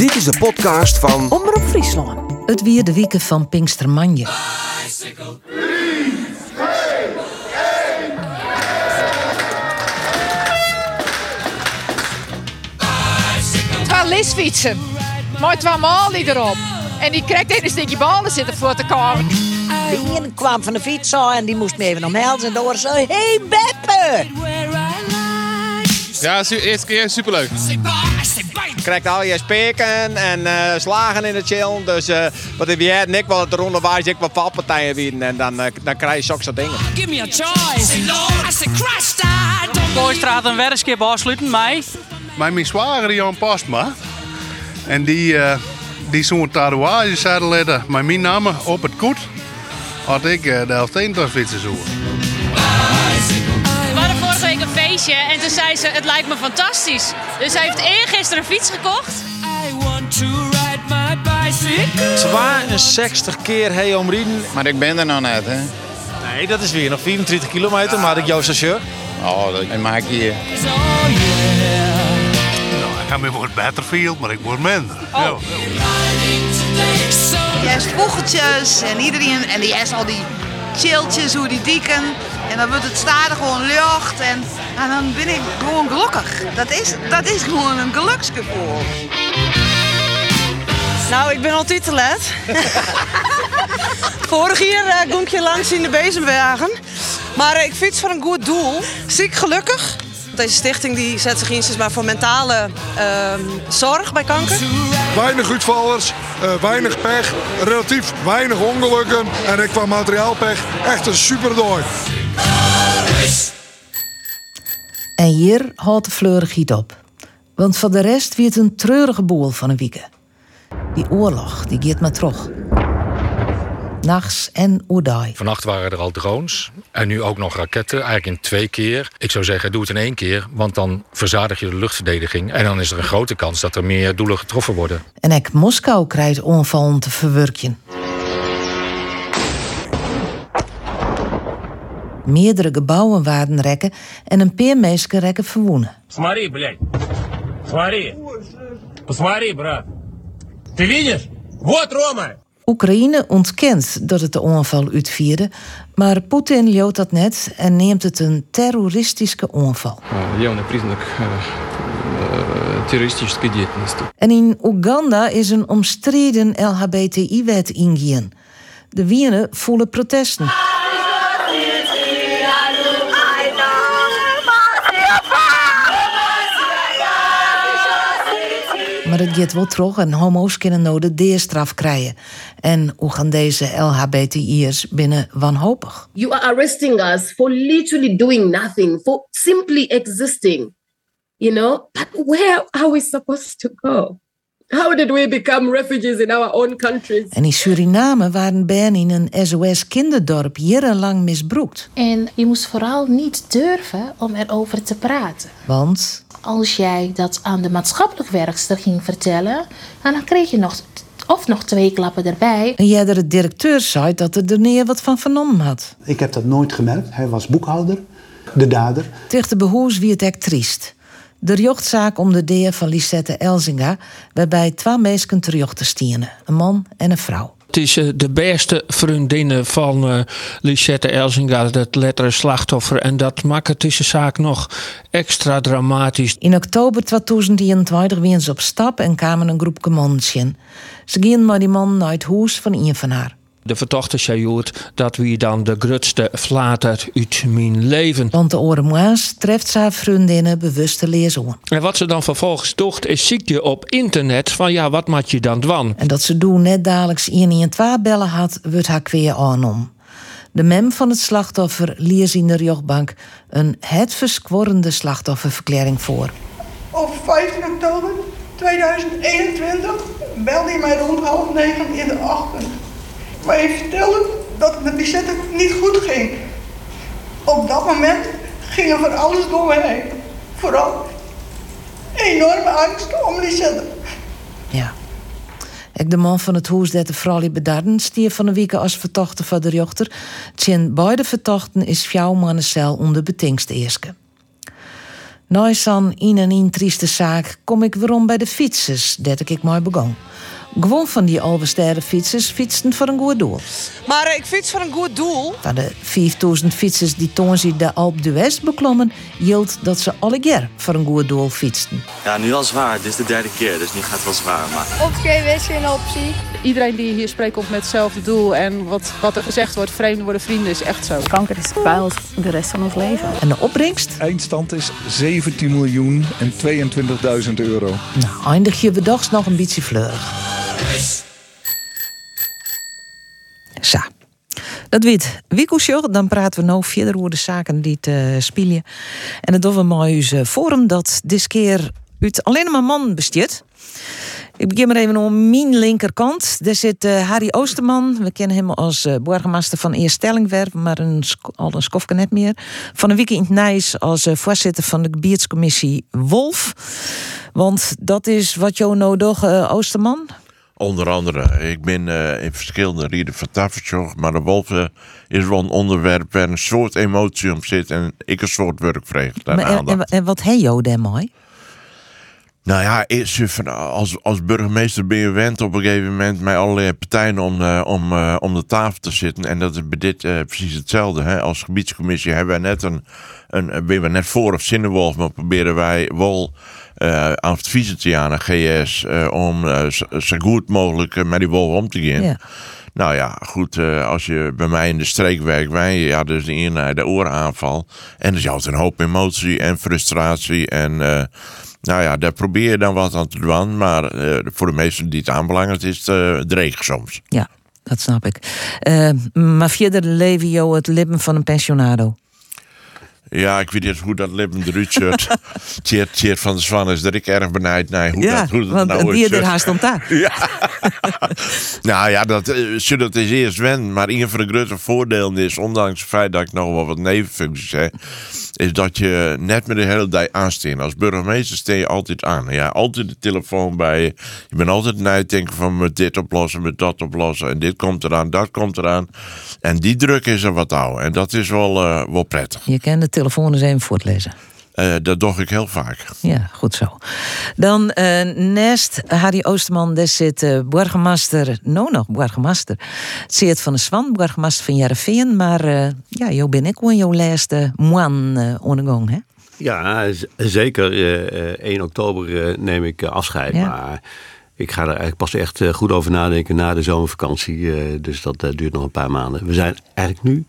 Dit is de podcast van Omroep Friesland. Het weer de weken van Pinkstermanje. Twee lisfietsen. Maar twee maal erop. En die krijgt een stukje ballen zitten voor te komen. De ene kwam van de fiets en die moest me even omhelzen. En door zo, hé hey, Beppe! Ja, su- eerste keer superleuk. Je krijgt al je speken en eh, slagen in de chill. Dus eh, wat heb je en ik wel de ronde waar ik wat valpartijen winnen. En dan, eh, dan krijg je zulke soort dingen. Kooistraat en Werkskip afsluiten, mij. Maar mijn zwager Jan Pasma. En die, eh, die zo'n tatoeage zetten letten met mijn naam op het koet. Had ik de helft fietsen zo. Feestje en toen zei ze: Het lijkt me fantastisch. Dus zij heeft eergisteren een fiets gekocht. 62 keer heen omrijden. Maar ik ben er nog net, hè. Nee, dat is weer nog 24 kilometer, maar ik jouw station. Oh, dat maak je hier. Nou, ik ga voor het Betterfield, maar ik word minder. Ja. Juist vogeltjes en iedereen. En die heeft al die chilltjes, hoe die dieken. En dan wordt het stadig gewoon lucht. En, en dan ben ik gewoon gelukkig. Dat is, dat is gewoon een geluksgevoel. Nou, ik ben altijd te laat. Vorig jaar uh, ik je langs in de bezemwagen. Maar eh, ik fiets voor een goed doel. Ziek gelukkig. Deze stichting die zet zich in maar, voor mentale ehm, zorg bij kanker. Weinig uitvallers, eh, weinig pech, relatief weinig ongelukken. En ik qua materiaalpech echt een super dooi. En hier houdt de fleurigiet op. Want voor de rest weer het een treurige boel van een week. Die oorlog, die gaat maar terug. Nachts en oerdaai. Vannacht waren er al drones en nu ook nog raketten, eigenlijk in twee keer. Ik zou zeggen, doe het in één keer, want dan verzadig je de luchtverdediging. En dan is er een grote kans dat er meer doelen getroffen worden. En ook Moskou krijgt onvallen te verwerken. Meerdere gebouwen waren rekken en een paar mensen rekken verwoenen. Смотри, блядь. Смотри. Посмотри, брат. Ты видишь? Вот, Рома. Oekraïne ontkent dat het de onval uitvierde, maar Poetin loopt dat net en neemt het een terroristische onval. Явный признак террористической деятельности. En in Oeganda is een omstreden LHBTI-wet ingegaan. De Wienen voelen protesten. Maar het gaat wel terug en homo's kunnen nou de deerstraf krijgen. En Oegandese LHBTI'ers binnen wanhopig. You are arresting us for literally doing nothing, for simply existing. You know, but where are we supposed to go? How did we become refugees in our own countries? En in Suriname waren Ben in een SOS-kinderdorp jarenlang misbruikt. En je moest vooral niet durven om erover te praten. Want Als jij dat aan de maatschappelijk werkster ging vertellen, dan kreeg je nog, of nog twee klappen erbij. een jerdere directeur zei dat er er neer wat van vernomen had. Ik heb dat nooit gemerkt. Hij was boekhouder, de dader. Tegen de behoers wie het echt triest. De jochtzaak om de deer van Lisette Elzinga, waarbij twee mensen terjochten stieren. Een man en een vrouw. Het is de beste vriendin van eh, Lisette Elzinga, dat lettere slachtoffer. En dat maakt het deze zaak nog extra dramatisch. In oktober 2021 wien ze op stap en kwamen een groep mannen. Ze gingen maar die man naar het huis van een van haar. De vertochte zei dat wie dan de grootste flater uit mijn leven. Want de Oremoas treft zijn vriendinnen bewuste leerzoon. En wat ze dan vervolgens docht, is ziekte op internet van ja, wat moet je dan dwan? En dat ze doen net dadelijks 112 bellen had, wordt haar kweer aanom. De mem van het slachtoffer lees in de rechtbank een het verskworrende slachtofferverklaring voor. Op 15 oktober 2021 belde hij mij rond half negen in de ochtend. Maar hij vertelde dat het met Lisette niet goed ging. Op dat moment ging er van alles door me heen. Vooral enorme angst om Lisette. Ja. Ik de man van het huis dat de vrouw bedarden stier van de week als vertochter van de rechter. Tjen beide vertochten is jouw mannen onder betingste eerste. Nou in en in trieste zaak kom ik weer om bij de fietsers, dat ik mooi begon. Gewoon van die albesterre fietsers fietsten voor een goed doel. Maar eh, ik fiets voor een goed doel. Van de 5000 fietsers die toen de Alp de West beklommen, hield dat ze alle keer voor een goed doel fietsten. Ja, nu al zwaar. Dit is de derde keer, dus nu gaat het wel zwaar. Maar... Opgeven is geen optie. Iedereen die hier spreekt komt met hetzelfde doel. En wat, wat er gezegd wordt, vreemden worden vrienden, is echt zo. Kanker is bij ons de rest van ons leven. En de opbrengst? Eindstand is 17 miljoen en 22.000 euro. Nou, eindig je bedachts nog een beetje fleurig. Zo. Dat weet Wiekelsjoch. Dan praten we nou verder over de zaken die te uh, spelen. En dat doen we ons uh, forum dat dit keer uit alleen maar man besteedt. Ik begin maar even op mijn linkerkant. Daar zit uh, Harry Oosterman. We kennen hem als uh, burgemeester van Eerstellingwerp, maar al een skofke net meer. Van een week in het Nijs als voorzitter van de gebiedscommissie Wolf. Want dat is wat jou nodig, Oosterman. Onder andere, ik ben uh, in verschillende rieden van Tafertjoch, maar de wolf uh, is wel een onderwerp waar een soort emotie om zit en ik een soort werk vreeg. En, en, en, wat je daar mooi? Nou ja, als, als burgemeester ben je wend op een gegeven moment met allerlei partijen om, uh, om, om de tafel te zitten. En dat is bij dit precies hetzelfde. Hè? Als gebiedscommissie hebben wij net een, een, ben we net voor of Zinnenwolf, maar proberen wij wel uh, adviezen te aan GS uh, om uh, zo goed mogelijk met die wolven om te gaan. Ja. Nou ja, goed, als je bij mij in de streek werkt, wij, ja, dus de ene de ooraanval. En er is altijd een hoop emotie en frustratie. En nou ja, daar probeer je dan wat aan te doen. Maar voor de meesten die het aanbelangt, is het dreig soms. Ja, dat snap ik. maar verder leven het lippen van een pensionado. Ja, ik weet niet hoe dat leven eruit ziet. Tjeerd, Tjeerd van de Zwan is dat ik erg benijd naar hoe ja, dat, hoe dat want nou die er haast daar. Ja. nou ja, dat, uh, dat is eerst wen. Maar een van de grote voordelen is, ondanks het feit dat ik nog wel wat nevenfuncties heb, is dat je net met de hele dag aansteen. Als burgemeester steen je altijd aan. Ja, altijd de telefoon bij je. Je bent altijd nadenken van met dit oplossen, met dat oplossen. En dit komt eraan, dat komt eraan. En die druk is er wat ouder. En dat is wel, uh, wel prettig. Je kent de telefoon eens even voortlezen. Uh, dat doe ik heel vaak. Ja, goed zo. Dan uh, naast Harry Oosterman, daar zit uh, burgemeester, nou nog burgemeester, Seert van de Swan, burgemeester van Jarreveen. Maar ja, jou ben ik gewoon jouw laatste moan ondergang, hè? Ja, zeker. 1 oktober neem ik afscheid, ja. maar... Ik ga er eigenlijk pas echt goed over nadenken na de zomervakantie. dus dat duurt nog een paar maanden. We zijn eigenlijk nu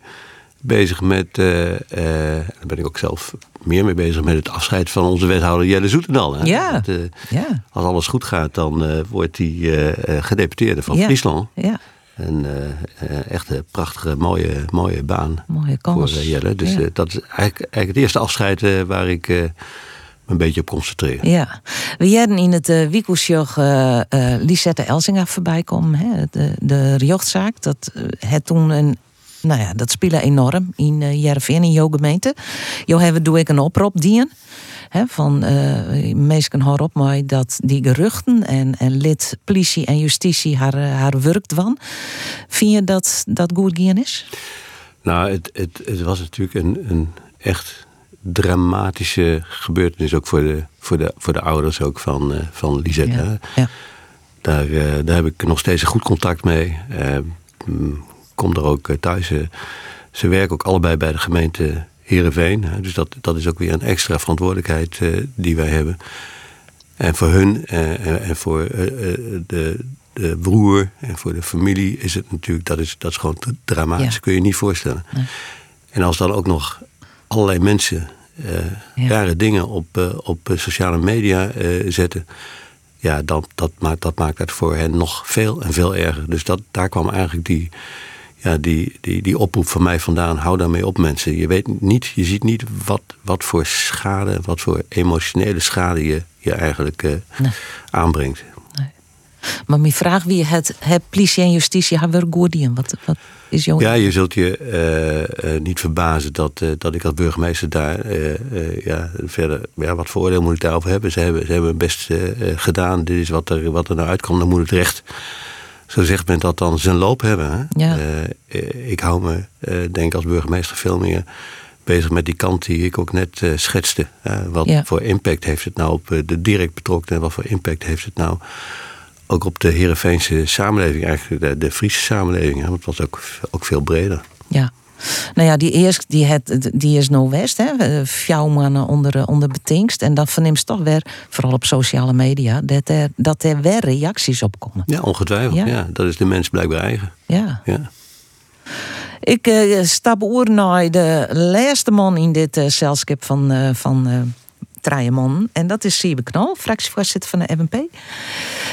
bezig met, uh, uh, daar ben ik ook zelf meer mee bezig, met het afscheid van onze wethouder Jelle Zoetendal. Hè? Ja. Dat, uh, ja. Als alles goed gaat, dan wordt hij gedeputeerde van ja. Friesland. Ja. En echt een prachtige, mooie, mooie baan mooie kans. voor Jelle. Dus ja. dat is eigenlijk, eigenlijk het eerste afscheid waar ik me een beetje op concentreer. Ja, we hadden in het uh, Wiekelsjoch uh, uh, Lisette Elsinga voorbij komen. Hè? De, de riochtzaak. Dat het toen een nou ja, dat speelde enorm in uh, Jereveen, in jouw gemeente. Jo hebben doe ik een oproep dien. He, van uh, meesten hoor op mij dat die geruchten en, en lid politie en justitie haar, haar werkt van. Vind je dat dat goed gaan is? Nou, het, het, het was natuurlijk een, een echt dramatische gebeurtenis ook voor de, voor de, voor de ouders ook van, uh, van Lisette. Ja, ja. Daar, uh, daar heb ik nog steeds een goed contact mee. Uh, kom er ook thuis. Ze werken ook allebei bij de gemeente Heerenveen. Dus dat, dat is ook weer een extra verantwoordelijkheid die wij hebben. En voor hun en voor de, de broer en voor de familie is het natuurlijk, dat is, dat is gewoon dramatisch. Ja. Kun je je niet voorstellen. En als dan ook nog allerlei mensen uh, Ja. rare dingen op, uh, op sociale media zetten. Ja, dat, dat, maakt, dat maakt het voor hen nog veel en veel erger. Dus dat, daar kwam eigenlijk die, ja, die, die, die oproep van mij vandaan. Hou daarmee op mensen. Je, weet niet, je ziet niet wat, wat voor schade, wat voor emotionele schade je, je eigenlijk Nee. aanbrengt. Maar mijn vraag wie het, het politie en justitie hebben goed in. Wat, wat is jouw... Ja, je zult je eh, eh, niet verbazen dat, eh, dat ik als burgemeester daar eh, eh, ja, verder, ja, wat voor oordeel moet ik daarover hebben? Ze hebben, ze hebben hun best eh, eh, gedaan. Dit is wat er, wat er nou uitkomt, dan moet het recht. Zo zegt men dat dan zijn loop hebben. Hè? Ja. Eh, ik hou me, eh, denk als burgemeester veel meer bezig met die kant die ik ook net eh, schetste. Wat Ja. voor impact heeft het nou op de direct betrokkenen... en wat voor impact heeft het nou ook op de Heerenveense samenleving... eigenlijk de, de Friese samenleving, hè, want het was ook, ook veel breder. Ja. Nou ja, die eerst die, het, die is no west, hè? eh, Fjouw mannen onder, eh, onder betingst. En dan verneemt ze toch weer, vooral op sociale media, dat er, dat er weer reacties op komen. Ja, ongetwijfeld. Ja. Ja. dat is de mens blijkbaar eigen. Ja. Ja. Ik eh, stap oer naar de laatste man in dit eh zelskip van, eh van man. En dat is Siebe Knal, fractievoorzitter van de FNP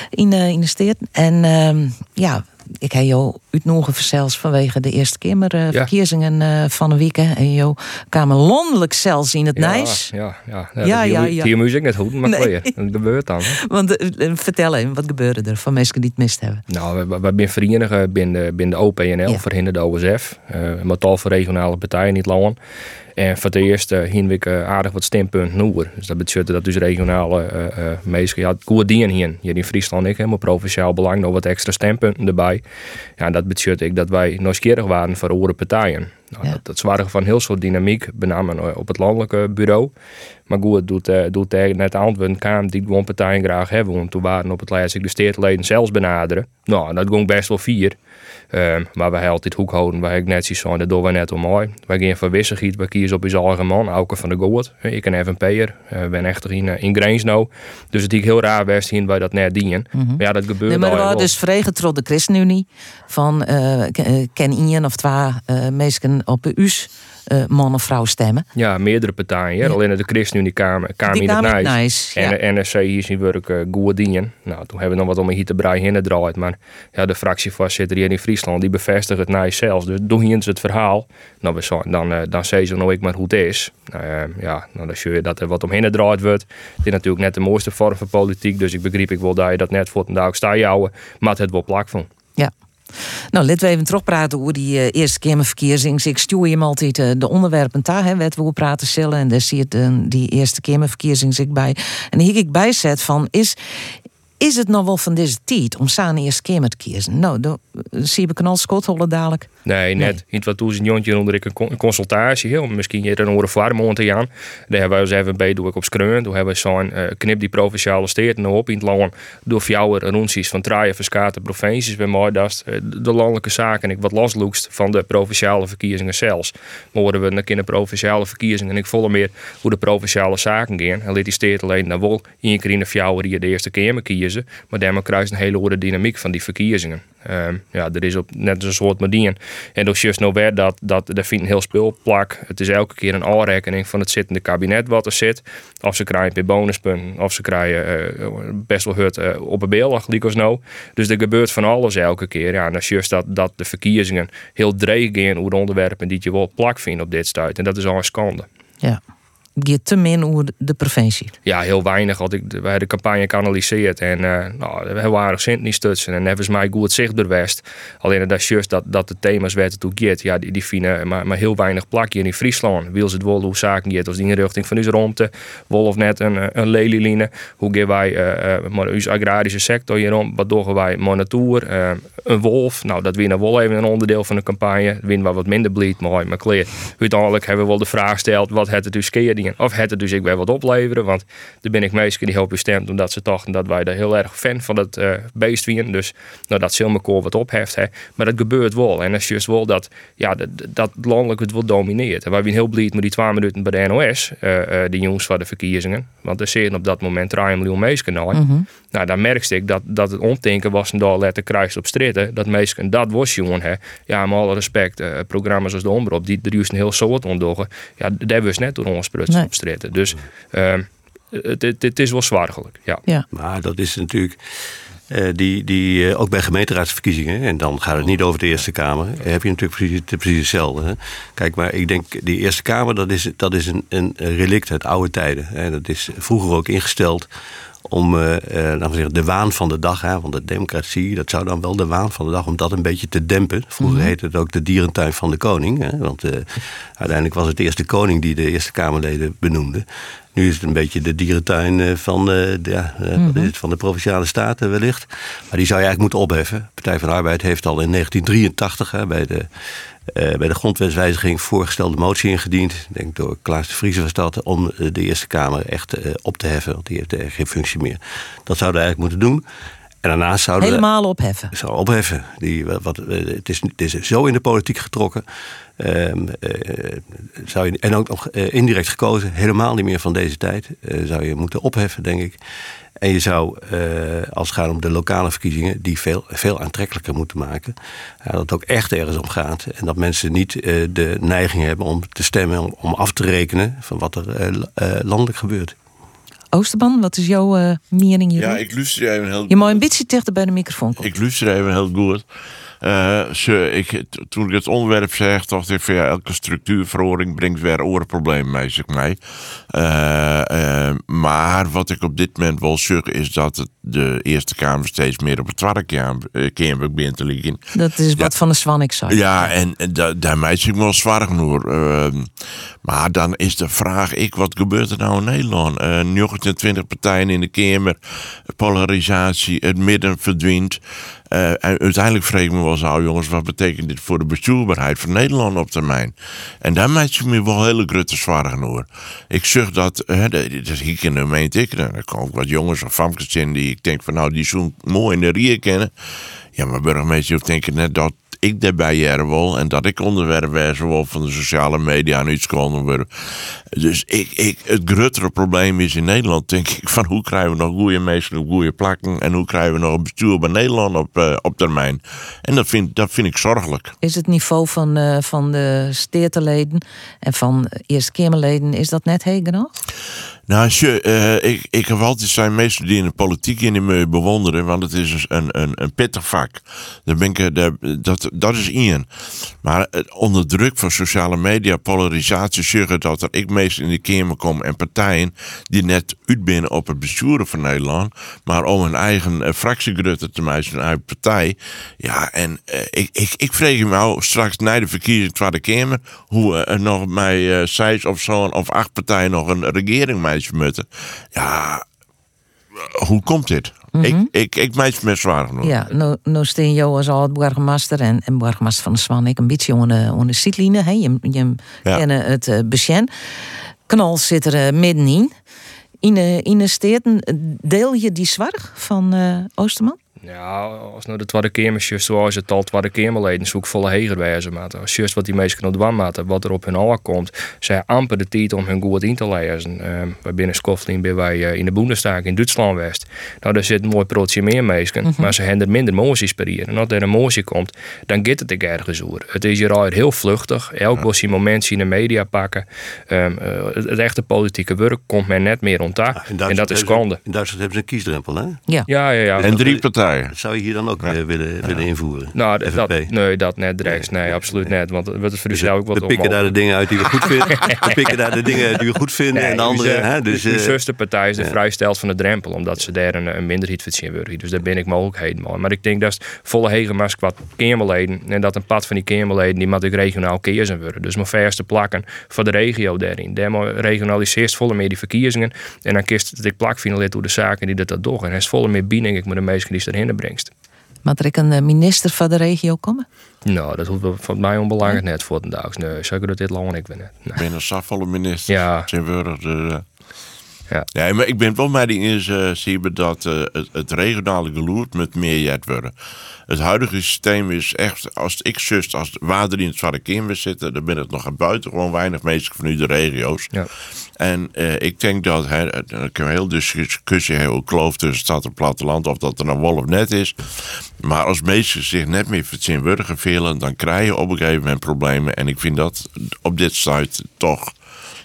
in, in de steed. En ehm, ja, ik heb jou uitnodigen zelfs vanwege de Eerste Kamerverkiezingen eh van een week. En jou kwamen landelijk zelfs in het Ja, Nijs. Ja, ja. Ja, ja, ja, ja. Die muziek net goed, maar Nee. dat gebeurt dan. hè. Want eh, eh, vertel even, wat gebeurde er van mensen die het mist hebben? Nou, we, zijn verenigen binnen, binnen de OPNL, verhinderd de OSF. eh met tal van regionale partijen niet lang. En voor het eerst uh, hien eh, aardig wat stempunten noer. Dus dat betekent dat dus regionale uh, uh, mensen, ja, goed dienen hier. Hier in Friesland ik helemaal provinciaal belang, nog wat extra stempunten erbij. Ja, en dat betekent ik dat wij nieuwsgierig waren voor andere partijen. Nou, dat, dat van heel soort dynamiek, met name op het landelijke bureau. Maar goed, het doet, uh, doet tegen net antwoord kwam die gewoon partijen graag hebben. Want toen waren op het lijst ik de steertleden zelfs benaderen. Nou, dat ging best wel vier. Um, maar wij altijd hoek houden, wij ik net zoiets van, dat doen we net om mooi. Wij gaan van wisselgiet, wij kiezen op je eigen man, Auke van de Goort. Ik ben even Peer, uh, ben echt in, uh, in nou. Dus het is heel raar best hier wij dat net dienen. Mm -hmm. Maar ja, dat gebeurt nee, maar dus vregen tot de ChristenUnie van uh, ken één of twee uh, mensen op u's uh, man of vrouw stemmen. Ja, meerdere partijen. Ja. Alleen de ChristenUnie kwamen kwam in het nice. En de NSC hier zien werk uh, goed dienen. Nou, toen hebben we nog wat om hier te breien heen gedraaid. Maar ja, de fractievoorzitter hier in Friesland die bevestigt het nice zelfs. Dus doen hier eens het verhaal. Nou, we dan, uh, dan ze nou ik maar hoe het is. Nou, uh, ja, nou, dan zie je dat er wat omheen gedraaid wordt. Het is natuurlijk net de mooiste vorm van politiek. Dus ik begreep ik wel dat je dat net voor vandaag sta jouwen. Maar het wel plak van. Ja. Nou, laten we even terugpraten over die uh, eerste Kamerverkiezing. Ik stuur je altijd uh, de onderwerpen daar, hè, wat we praten zullen. En daar zie je uh, die eerste Kamerverkiezing ik bij. En hier ik bijzet van, is, is het nog wel van deze tijd om samen eerst Kamer te kiezen? Nou, dan zie ik een al schothollen dadelijk. Nee, net. Nee. In wat toen een jontje onder ik een consultatie. Heel, misschien je er een oren warm te aan. Daar hebben we eens even bij, doe ik op skreun. Toen hebben we zo'n uh, knip die provinciale steden nou op in het land. Door fjouwer runties van traaien verskaten provincies bij mij. Dat uh, de landelijke zaken. Ik wat losloekst van de provinciale verkiezingen zelfs. Maar worden we een de provinciale verkiezingen. En ik volle meer hoe de provinciale zaken gaan. En liet die steed alleen naar wol. In keer in de fjouwer hier de eerste keer kiezen. Maar daarmee kruist een hele andere dynamiek van die verkiezingen. Um, ja, er is op net een soort medien. En dus juist nou dat, dat daar vindt een heel speelplak. Het is elke keer een aanrekening van het zittende kabinet wat er zit. Of ze krijgen weer bonuspunten, of ze krijgen uh, best wel hut uh, op een beeld, liekos nou. Dus er gebeurt van alles elke keer. Ja, en dat is dat, dat de verkiezingen heel dreig over de onderwerpen die je wel plak vindt op dit stuit. En dat is al een schande. Ja gaat te min over de provincie. Ja, heel weinig. Want ik, hebben de campagne geanalyseerd en uh, nou, we hebben aardig zin niet stutsen. En ze mij goed zichtbaar west. Alleen dat is dat, dat de thema's werden toe. Ja, die, die vinden maar, maar heel weinig plakje in Friesland. Wil ze het wel hoe zaken gaat als die inrichting van onze romte. Wol of net een, een lelieline. Hoe gaan wij uh, maar onze agrarische sector hierom? Wat doen wij maar natuur? Uh, een wolf. Nou, dat winnen wel even een onderdeel van de campagne. We wat minder bleed, maar maar kleer. Uiteindelijk hebben we wel de vraag gesteld, wat het dus keer of het er dus ik weer wat opleveren. Want daar ben ik meestal die heel bestemd omdat ze dachten dat wij daar heel erg fan van het uh, beest waren. Dus nou, dat Silmerkoor wat opheft. Hè. Maar dat gebeurt wel. En dat is juist wel dat, ja, dat, dat landelijk het wel domineert. En wij zijn heel blij met die twee minuten bij de NOS, uh, uh, de jongens van de verkiezingen. Want er zitten op dat moment 3 miljoen mensen. Mm -hmm. Nou, dan merkte ik dat, dat het omdenken was en daar letter kruist op stritten. Dat mensen, dat was jongen. Hè. Ja, met alle respect, programma's als de Omroep, die er juist een heel soort ontdogen. Ja, daar was net door ons nee. Dus uh, het, het, het, is wel zwaargelijk. Ja. ja. Maar dat is natuurlijk. Uh, die, die, uh, ook bij gemeenteraadsverkiezingen, en dan gaat het niet over de Eerste Kamer, heb je natuurlijk precies, precies hetzelfde. Hè? Kijk, maar ik denk, die Eerste Kamer, dat is, dat is een, een relict uit oude tijden. Hè? Dat is vroeger ook ingesteld om uh, laten we zeggen, de waan van de dag, hè, want de democratie, dat zou dan wel de waan van de dag, om dat een beetje te dempen. Vroeger mm -hmm. heette het ook de dierentuin van de koning, hè, want uh, uiteindelijk was het eerst de koning die de Eerste Kamerleden benoemde. Nu is het een beetje de dierentuin van de, ja, mm -hmm. van de Provinciale Staten wellicht. Maar die zou je eigenlijk moeten opheffen. Partij van de Arbeid heeft al in 1983 hè, bij de eh, bij de grondwetswijziging voorgestelde motie ingediend. Ik denk door Klaas de Vries was dat. Om eh, de Eerste Kamer echt eh, op te heffen. Want die heeft eigenlijk geen functie meer. Dat zouden we eigenlijk moeten doen. En daarnaast zouden Helemaal opheffen. Zou opheffen. Die, wat, het, is, het is zo in de politiek getrokken. Ehm, eh, zou je, en ook nog eh, indirect gekozen. Helemaal niet meer van deze tijd. Eh, zou je moeten opheffen, denk ik. En je zou, eh, als het gaat om de lokale verkiezingen, die veel, veel aantrekkelijker moeten maken. Ja, dat het ook echt ergens om gaat. En dat mensen niet eh, de neiging hebben om te stemmen, om, om af te rekenen van wat er landelijk gebeurt. Oosterman, wat is jouw eh mening hierover? Ja, ik luister even heel Je moet een beetje dichter bij de microfoon komen. Ik luister even heel goed. Eh, ze, ik, toen ik het onderwerp zeg, dacht ik van ja, elke structuurverhoring brengt weer orenproblemen mee, zeg mij. Eh, eh, maar wat ik op dit moment wil zeggen is dat het de Eerste Kamer steeds meer op het tweede Kamer begint te liggen. Dat is wat van de Swannik zei. Ja, en en da, daar meid ik wel zwaar genoeg. Maar dan is de vraag, ik, wat gebeurt er nou in Nederland? Eh 29 partijen in de Kamer, polarisatie, het midden verdwijnt. Eh, uiteindelijk vreeg ik me wel eens af, jongens, wat betekent dit voor de bestuurbaarheid van Nederland op termijn? En daar maak ik me wel hele grote zorgen over. Ik zeg dat, hè, dat hier in de gemeente, er komen ook wat jongens of famkes in die ik denk van, nou, die zo'n mooi in de rie kennen. Ja, maar burgemeester, ik denk net dat ik daarbij jaren wil en dat ik onderwerp wil van de sociale media en iets kon worden. Dus ik, ik, het grotere probleem is in Nederland, denk ik, van hoe krijgen we nog goede mensen op goede plakken en hoe krijgen we nog een bestuur bij Nederland op, eh, op termijn. En dat vind, dat vind ik zorgelijk. Is het niveau van, eh, van de steerteleden en van Eerste Kamerleden, is dat net heeg genoeg? Nou, je, eh, ik, ik heb altijd zijn mensen die in de politiek in me bewonderen, want het is een, een, een pittig vak. Daar ben ik, eh, daar, dat, dat is Ian. Maar eh, onder druk van sociale media, polarisatie, zeggen dat er ik meest in de Kamer kom en partijen die net uitbinnen op het besturen van Nederland, maar om een eigen uh, fractiegrutte te maken, een eigen partij. Ja, en ik, ik, ik vreeg me nou straks na de verkiezing Tweede Kamer, hoe er nog mij uh, zes of zo'n of acht partijen nog een regering mij Ja, hoe komt dit? Mm -hmm. Ik, ik, ik meid me zwaar genoeg. Ja, nou, nou steen jou als al burgemeester en, en burgemeester van de Swan. Ik een beetje onder, onder. Hè? Je, je ja. kennen het uh. Knal zit er uh, middenin. In, in de steden deel je die zwarg van uh, Oosterman? Ja, als nou de tweede kamer zoals het al tweede kamerleden zoek volle heger wijzen maat. Als just wat die mensen nog doen maten, wat er op hun oor komt, zij amper de tijd om hun goed in te lezen. Uh, wij binnen Skoflin ben wij uh, in de Bundestag in Duitsland west. Nou, daar zit een mooi prootje meer mensen, mm -hmm. maar ze hebben er minder moties per hier. En als er een motie komt, dan gaat het ergens over. Het is hier al heel vluchtig. Elk was die moment in de media pakken. Um, uh, het echte politieke werk komt men net meer. Ja, en dat is schande. In Duitsland hebben ze een kiesdrempel, hè? Ja, ja, ja. ja. En drie partijen. Dat zou je hier dan ook ja. willen, ja. willen invoeren? Nou, dat, nee, dat net direct. Nee, absoluut nee. net. Want het wordt voor dus ook wat We pikken daar de dingen uit die we goed vinden. we pikken daar de dingen uit die we goed vinden. Nee, en de andere... Dus, hè, dus, de uh, zuster partij is de ja. vrijstelt van de drempel. Omdat ze daar een, een minderheid van worden. Dus daar ben ik mogelijkheden maar. Maar ik denk dat volle hegemas qua kamerleden. En dat een pad van die kamerleden die moet ik regionaal kiezen worden. Dus mijn verste plakken voor de regio daarin. Daar regionaliseert volle meer die verkiezingen. En dan kiest het ik plak finaleert door de zaken die dat, dat doen. En hij is volle meer binnen ik met de meesten die erheen brengt. Moet er ik een minister van de regio komen? Nou, dat hoeft van mij onbelangrijk net voor de dag. Nee, zeker dat dit lang ik ben. Nee. Ik ben een safvolle minister. Ja. Tegenwoordig. Uh, ja. ja, maar ik ben wel met die eens uh, dat uh, het, het, regionale geloerd met meer worden. Het huidige systeem is echt, als ik zus, als water in het zwarte kim zitten, dan ben het nog buiten gewoon weinig mensen van nu de regio's. Ja. En uh, ik denk dat, hè, dan kunnen we heel discussie hoe kloof tussen stad en platteland, of dat er een wol of net is. Maar als mensen zich net meer verzinwurdigen velen, dan krijg je op een gegeven moment problemen. En ik vind dat op dit site toch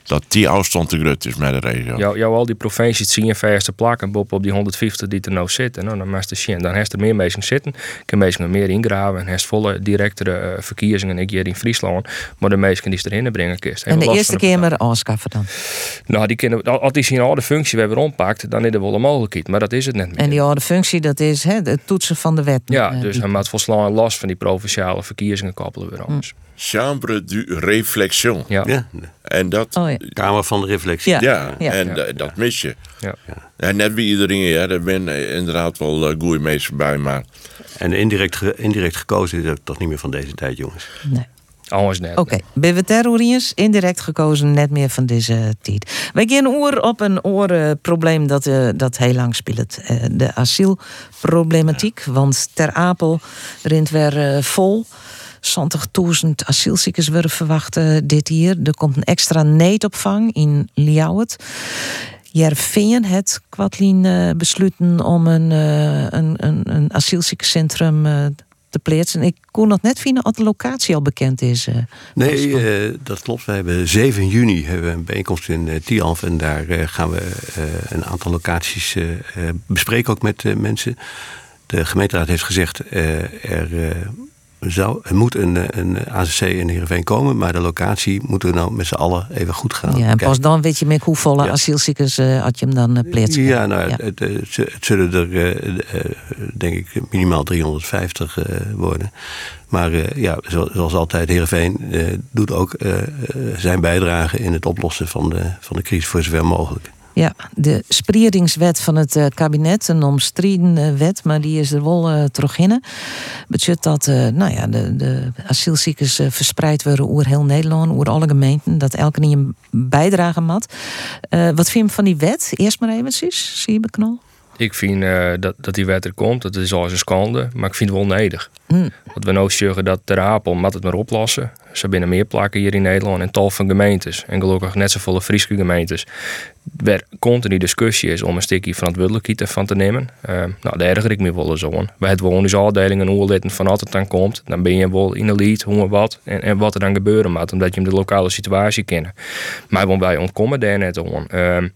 dat die afstand te groot is met de regio. Jou, jou al die provincies zien je verste plakken Bob op die 150 die er nou zitten. Nou, dan maakt de shit. Dan heeft er meer mensen zitten. Kan mensen meer ingraven. En heeft volle directere uh, verkiezingen. Ik hier in Friesland. Maar de mensen die erin brengen kist. En de eerste keer maar afschaffen dan? Nou, die kunnen, als die zien al de functie weer rondpakt, dan is er wel een mogelijkheid. Maar dat is het net meer. En die oude functie, dat is hè, het toetsen van de wet. Ja, uh, dus hij maakt volslaan last van die provinciale verkiezingen koppelen weer anders. Hm. Chambre du Réflexion. Ja. ja. En dat... Oh, ja. Kamer van de reflectie. Ja, ja. ja. en ja. dat mis je. Ja. En net wie iedereen, ja, daar ben inderdaad wel uh, goede mensen bij, maar... En indirect, ge indirect gekozen is toch niet meer van deze tijd, jongens? Nee. Anders net. Oké, ben we terroriërs indirect gekozen, net meer van deze tijd. Wij gaan oor op een oorprobleem dat, eh, dat heel lang speelt. Eh, de asielproblematiek. Want Ter Apel rint weer eh, vol. 70.000 asielziekers worden verwacht dit jaar. Er komt een extra neetopvang in Ljouwert. Jerveen het Kwadlien eh besluiten om een, eh, een, een, een asielziekencentrum eh, te plaatsen. Ik kon nog net vinden dat de locatie al bekend is. Nee, dat klopt. We hebben 7 juni hebben we een bijeenkomst in uh, Tialf. En daar gaan we een aantal locaties bespreken, ook met mensen. De gemeenteraad heeft gezegd, er, zou, er moet een, eh, een AZC in Heerenveen komen. Maar de locatie moeten we nou met z'n allen even goed gaan Ja, en pas dan weet je meer hoeveel asielziekers eh, had je hem dan uh. Ja, nou, Het, het, het z- het zullen er, denk ik, minimaal 350 eh, worden. Maar ja, zo- zoals altijd, Heerenveen doet ook zijn bijdrage in het oplossen van de, van de crisis voor zover mogelijk. Ja, de sprieringswet van het eh, kabinet, een omstreden wet, maar die is er wel uh, terug. Budget dat uh, nou ja, de, de asielziekers verspreid worden over heel Nederland, over alle gemeenten, dat elke een bijdrage mat. Wat vind je van die wet? Eerst maar eventjes, zie je beknol? Ik vind eh, dat, dat die wet er komt, dat is al een schande, maar ik vind het wel nedig. Mm. Want we nou zeggen dat Ter Apel moet het maar oplossen. Ze binnen meer plakken hier in Nederland en tal van gemeentes. En gelukkig net zoveel Friese gemeentes. Waar continu discussie is om een stukje verantwoordelijkheid ervan te nemen. Uh, nou, daar erger ik me wel eens aan. Wij hebben gewoon afdelingen hoe het van altijd dan komt. Dan ben je wel in de lead, hoe en wat. En, en wat er dan gebeuren moet, omdat je de lokale situatie kent. Maar wij ontkomen daar net aan. Uh,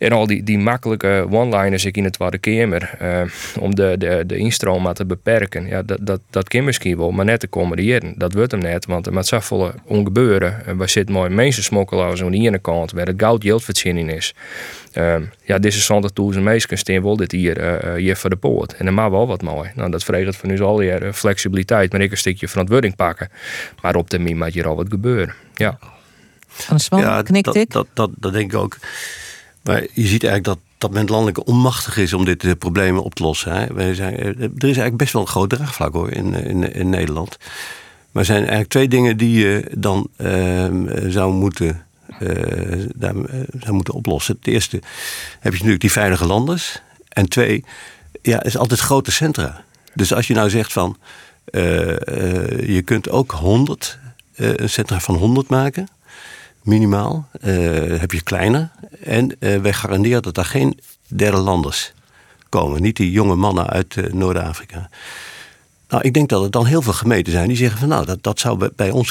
en al die, die makkelijke one-liners ik in het Tweede Kamer uh, om de, de, de instroom maar te beperken. Ja, dat, dat, dat kan misschien wel, maar net te commodiëren. Dat wordt hem net, want er moet zoveel ongebeuren. Uh, we zitten mooi mensensmokkelaars aan de ene kant, waar het goud geldvoorziening is. Uh, ja, deze 100.000 mensen staan wel dit hier, uh, hier voor de poort. En dan maar wel wat mooi. Nou, dat vreegt van nu al uh, flexibiliteit, maar ik een stukje verantwoording pakken. Maar op termijn moet hier al wat gebeuren. Ja. Van ja, knikt dat, ik? Dat, dat, dat denk ik ook. Maar je ziet eigenlijk dat, dat men landelijk onmachtig is om dit uh, problemen op te lossen. Hè. Wij zijn, er is eigenlijk best wel een groot draagvlak hoor in, in, in Nederland. Maar er zijn eigenlijk twee dingen die je dan uh, zou, moeten, daar, zou moeten oplossen. Het eerste heb je natuurlijk die veilige landers. En twee, ja, is altijd grote centra. Dus als je nou zegt van je kunt ook 100, een centra van 100 maken minimaal. Uh, heb je kleiner. En uh, wij garanderen dat er geen derde landers komen. Niet die jonge mannen uit uh, Noord-Afrika. Nou, ik denk dat er dan heel veel gemeenten zijn die zeggen van nou, dat, dat zou bij, ons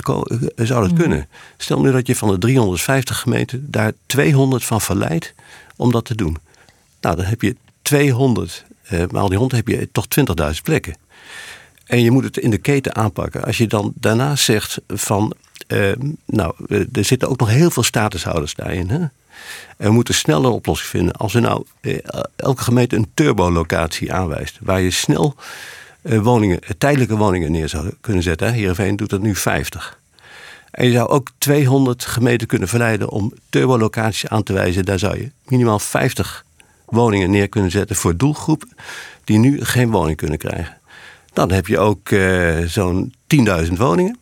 zou dat mm. kunnen. Stel nu dat je van de 350 gemeenten daar 200 van verleidt om dat te doen. Nou, dan heb je 200, maal die 100 heb je toch 20.000 plekken. En je moet het in de keten aanpakken. Als je dan daarnaast zegt van uh, nou, er zitten ook nog heel veel statushouders daarin. En we moeten snel een oplossing vinden. Als we nou uh, elke gemeente een turbolocatie aanwijst, waar je snel uh, woningen, tijdelijke woningen neer zou kunnen zetten. Hè? Heerenveen doet dat nu 50. En je zou ook 200 gemeenten kunnen verleiden om turbolocaties aan te wijzen. Daar zou je minimaal 50 woningen neer kunnen zetten voor doelgroepen die nu geen woning kunnen krijgen. Dan heb je ook zo'n 10.000 woningen.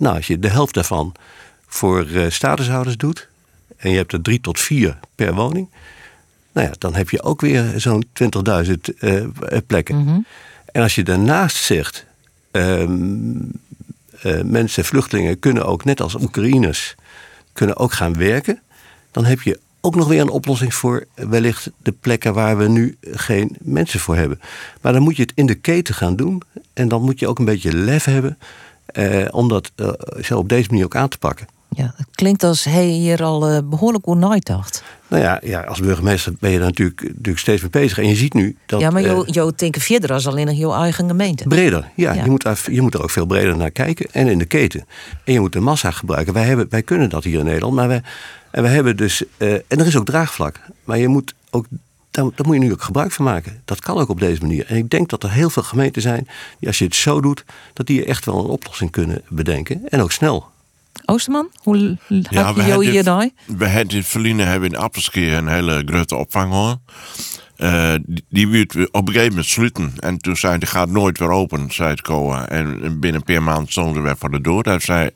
Nou, als je de helft daarvan voor uh, statushouders doet. en je hebt er drie tot vier per woning. nou ja, dan heb je ook weer zo'n 20.000 uh, plekken. Mhm. Mm -hmm. En als je daarnaast zegt. Um, uh, mensen, vluchtelingen kunnen ook, net als Oekraïners. kunnen ook gaan werken. dan heb je ook nog weer een oplossing voor wellicht de plekken waar we nu geen mensen voor hebben. Maar dan moet je het in de keten gaan doen. En dan moet je ook een beetje lef hebben. Uh, om dat uh, zo op deze manier ook aan te pakken. Ja, het klinkt als hij hier al uh, behoorlijk hoe nooit dacht. Nou ja, ja, als burgemeester ben je daar natuurlijk, natuurlijk steeds mee bezig. En je ziet nu dat... Ja, maar jou, jou denken verder als alleen nog jouw eigen gemeente. Breder, ja. ja. Je, moet daar, je moet er ook veel breder naar kijken. En in de keten. En je moet de massa gebruiken. Wij, hebben, wij kunnen dat hier in Nederland. Maar wij, en we hebben dus... en er is ook draagvlak. Maar je moet ook daar, daar, moet je nu ook gebruik van maken. Dat kan ook op deze manier. En ik denk dat er heel veel gemeenten zijn die als je het zo doet, dat die echt wel een oplossing kunnen bedenken. En ook snel. Oosterman, hoe ja, we je hier? We hebben in Verliezen hebben in Appelskeer een hele grote opvang hoor. eh, die, die werd op een gegeven moment sluiten. En toen zei hij, gaat nooit weer open, zei het COA. En binnen een paar maanden stonden ze weer voor de deur. Hij zei,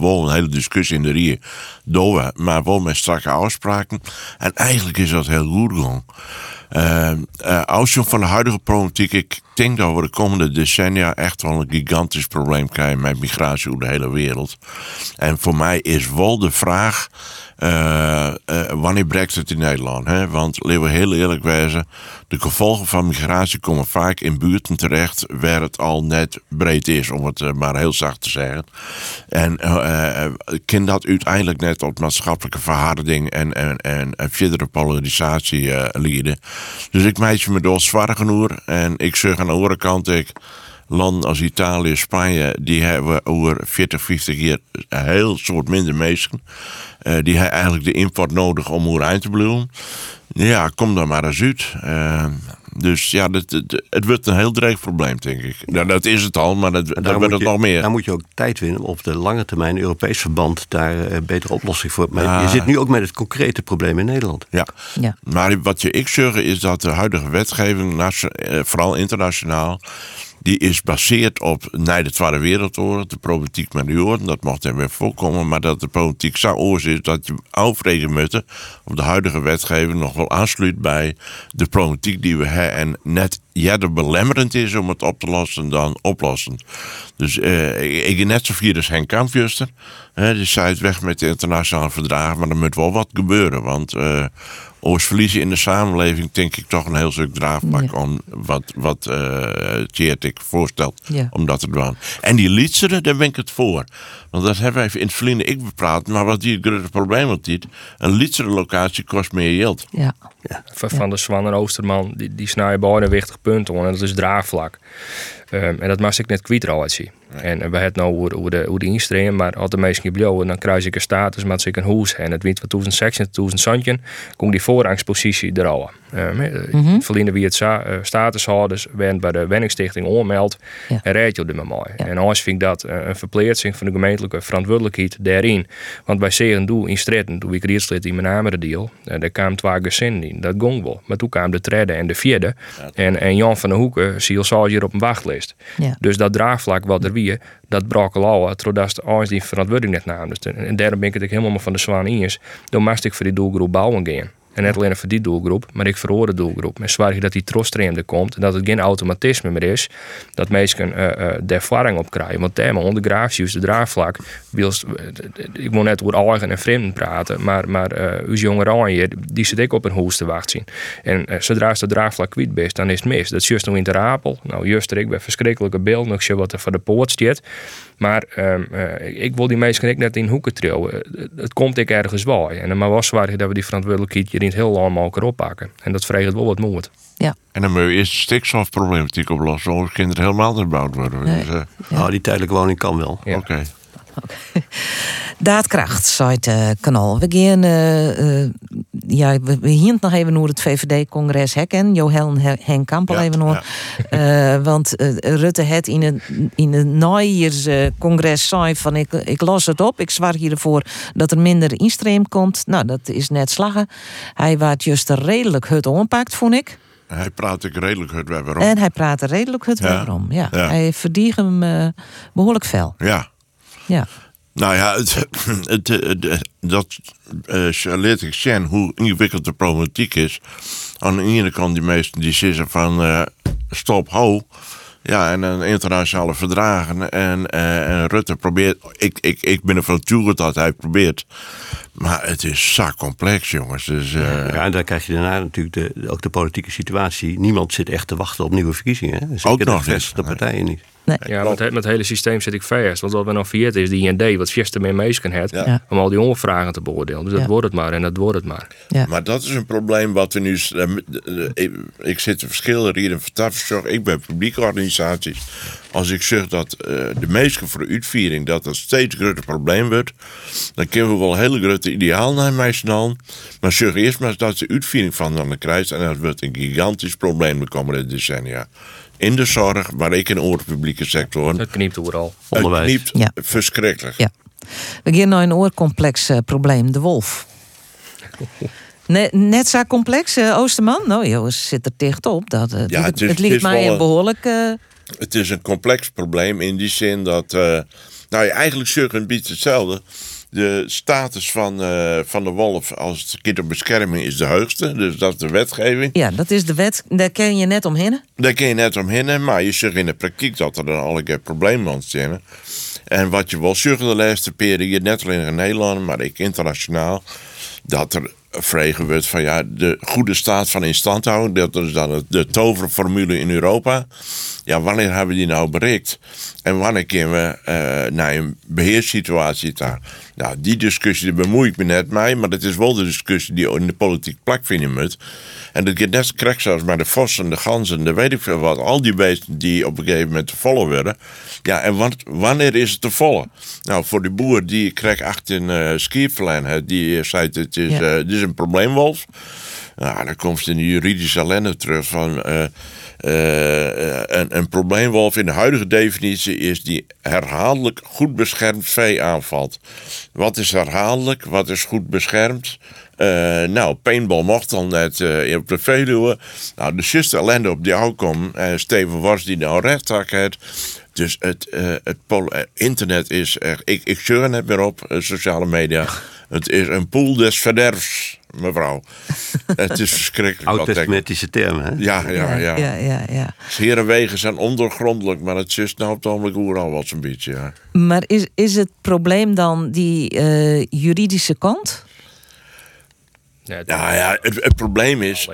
wel een hele discussie in de rie door, maar wel met strakke afspraken. En eigenlijk is dat heel goed gegaan. Uh, uh, als je van de huidige problematiek, ik denk dat we de komende decennia echt wel een gigantisch probleem krijgen met migratie over de hele wereld. En voor mij is wel de vraag. Uh, wanneer Brexit in Nederland? Hè? Want laten we heel eerlijk wezen, de gevolgen van migratie komen vaak in buurten terecht waar het al net breed is, om het maar heel zacht te zeggen. En kan dat uiteindelijk net tot maatschappelijke verharding en, en, en, verdere polarisatie leiden. Dus ik meisje me door zwaar en ik zeg aan de andere kant, ik landen als Italië, Spanje, die hebben over 40, 50 jaar heel soort minder mensen. Uh, die hebben eigenlijk de import nodig om hoe eind te blijven. Ja, kom dan maar eens uit. Uh, dus ja, dat, dat, het wordt een heel dreig probleem, denk ik. Nou, dat is het al, maar dat, dat wordt het je, nog meer. Daar moet je ook tijd winnen om op de lange termijn Europees verband daar een betere oplossing voor. Maar ja. je zit nu ook met het concrete probleem in Nederland. Ja. ja. Maar wat je ik zeg is dat de huidige wetgeving, vooral internationaal, die is gebaseerd op na de Tweede Wereldoorlog, de problematiek met de Joden. Dat mocht er weer voorkomen, maar dat de politiek zo oors is dat je afrekenen moeten op de huidige wetgeving nog wel aansluit bij de problematiek die we hebben. En net eerder belemmerend is om het op te lossen dan oplossend. Dus uh, ik net zo vier als Henk Kampjuster. Die zei het weg met de internationale verdragen, maar er moet wel wat gebeuren. Want uh, Oors verliezen in de samenleving, denk ik toch een heel stuk draagpak ja. om wat, wat uh, voorstelt ja. om dat te doen. En die lietseren, daar ben ik het voor. Want dat hebben we even in het verleden ik bepraat, maar wat die het grote probleem wat dit, een lietsere locatie kost meer geld. Ja. Ja. Van de Zwan en Oosterman, die, die snijden beide wichtig punten en dat is draagvlak. Um, en dat mag ik net kwijt zien. En we hebben nou over, over, de, over de instroom, maar als de meesten gebleven, dan kruis ik een status, maar ik een hoes. En het wint van 2016 2017, komt die voorrangspositie er al. Um, mm -hmm. Verliezen wie het sta, uh, statushouders werden bij de Wenningstichting onmeld ja. en reed je op moment. Ja. En als vind ik dat uh, een verplaatsing van de gemeentelijke verantwoordelijkheid daarin. Want bij zeggen doe in Stretten, toen ik rietslid in mijn naam deal, uh, daar kwamen twee gezinnen in. Dat gong wel. Maar toen kwamen de derde en de vierde. Ja. En, en Jan van den Hoeken zie je hier op een wachtlijst. Ja. Dus dat draagvlak wat er wie, dat brak al totdat de ouders die verantwoording net namen. Dus, en daarom ben ik het helemaal van de zwaan in is. Dan moest ik voor die doelgroep bouwen gaan. En net alleen voor die doelgroep, maar ik voor de doelgroep. En zorg dat die trosstream er komt. En dat het geen automatisme meer is. Dat mensen uh, uh, de ervaring op krijgen. Want thema ondergraafs, de draagvlak. Ik moet net over eigen en vreemden praten. Maar, maar uh, uw jonge hier, die zit ik op een hoes te wachten zien. En zodra ze de draagvlak kwijt bent, dan is het mis. Dat is juist nog in de rapel. Nou, juist er ik bij verschrikkelijke beeld. Nog wat er voor de poort staat. Maar uh, ik wil die mensen ik net in hoeken trillen. Het komt ik ergens wel. En maar was zwaar dat we die verantwoordelijkheid het heel lang oppakken. En dat vreegt wel wat moeite. Ja. En dan moet je eerst de stikstofproblematiek oplossen. Anders kinderen helemaal niet gebouwd worden. Nee. Dus, uh, ja. oh, die tijdelijke woning kan wel. Ja. Oké. Okay. Okay. Daadkracht, zei het uh, kanaal. We gaan, uh, uh, ja, we, we nog even naar het VVD-congres hekken. Johan Henk Kampel ja, even. Ja. want Rutte het in het, in het naaiers-congres zei van ik, ik las het op. Ik zwaar hiervoor dat er minder instream komt. Nou, dat is net slagen. Hij waard juist redelijk het onpakt, vond ik. Hij praat ik redelijk het waarom. En hij praat redelijk het waarom. Ja. ja. Hij verdient hem behoorlijk fel. Ja. Ja. Nou ja, het, het, het, dat uh, leert ik zien hoe ingewikkeld de problematiek is. Aan de ene kant die meesten die zeggen van uh, stop, ho. Ja, en een internationale verdragen. En, uh, en Rutte probeert. Ik, ik, ik ben ervan toe dat hij probeert. Maar het is zo complex, jongens. Dus, uh... ja, en dan krijg je daarna natuurlijk de, ook de politieke situatie. Niemand zit echt te wachten op nieuwe verkiezingen. Hè? Zeker ook nog de rest de partijen niet. Nee. Ja, met, het, met het hele systeem zit ik vast. Want wat we nog viert is die IND, wat Fiesta meer meesken heeft, ja. om al die onvragen te beoordelen. Dus dat Ja. wordt het maar en dat wordt het maar. Ja. Maar dat is een probleem wat we nu. eh, Ik, ik zit te verschillen hier in Vertafzorg. Ik ben publieke organisaties. Als ik zeg dat eh, de meesten voor de uitviering dat dat steeds groter probleem wordt, dan kunnen we wel hele grote ideaal naar meisjes dan. Maar zeg eerst maar dat de uitviering van dan krijgt. En dat wordt een gigantisch probleem de komende decennia. In de zorg, maar ik in de publieke sector. Het kniept overal. Onderwijs. Het kniept Ja. verschrikkelijk. Ja. We gaan naar een oorcomplex eh, probleem, de wolf. Ne- net zo complex, eh, Oosterman? Nou, joh, zit er tegenop. Dat, eh, Ja, het, het is- het het ligt is mij wel een behoorlijk... eh, Het is een complex probleem in die zin dat. eh, nou, ja, eigenlijk zul je een beetje hetzelfde. De status van, eh, van de wolf als kinderbescherming is de hoogste. Dus dat is de wetgeving. ja, dat is de wet. Daar ken je net omheen. Daar kun je net omheen, maar je zegt in de praktijk dat er dan allerlei problemen ontstaan. En wat je wel zegt de laatste periode, net alleen in Nederland, maar ook internationaal, dat er vregen wordt van ja, de goede staat van instandhouding, dat is dan het- de toverformule in Europa. Ja, wanneer hebben we die nou bereikt? En wanneer kunnen we eh, naar een beheerssituatie daar? Nou, die discussie daar bemoei ik me net mee, maar dat is wel de discussie die in de politiek plakvinden moet. En dat gaat net krijg zoals bij de vossen, de ganzen, de weet ik veel wat. Al die beesten die op een gegeven moment te vollen werden. Ja, en wat, wanneer is het te vollen? Nou, voor de boer die krijgt achter een uh, die zei het is, Ja. eh, dit is een probleemwolf. Nou, dan komt ze in de juridische ellende terug van... eh, eh, een, een probleemwolf in de huidige definitie is die herhaaldelijk goed beschermd vee aanvalt. Wat is herhaaldelijk? Wat is goed beschermd? Eh, nou, paintball mocht al net eh, op de Veluwe. Nou, de juiste ellende op die outcome. eh Steven Wars die nou rechtszaak heeft. Dus het, eh, het eh, internet is echt... Ik, ik zeur er net meer op, eh, sociale media. Het is een poel des verderfs, mevrouw. het is verschrikkelijk. Oud-testamentische termen, hè? Ja, ja, ja. ja, ja, ja. Herenwegen zijn ondergrondelijk, maar het is nou op het ogenblik al wat zo'n beetje, ja. Maar is, is het probleem dan die eh, juridische kant? Nou ja, het, het probleem is...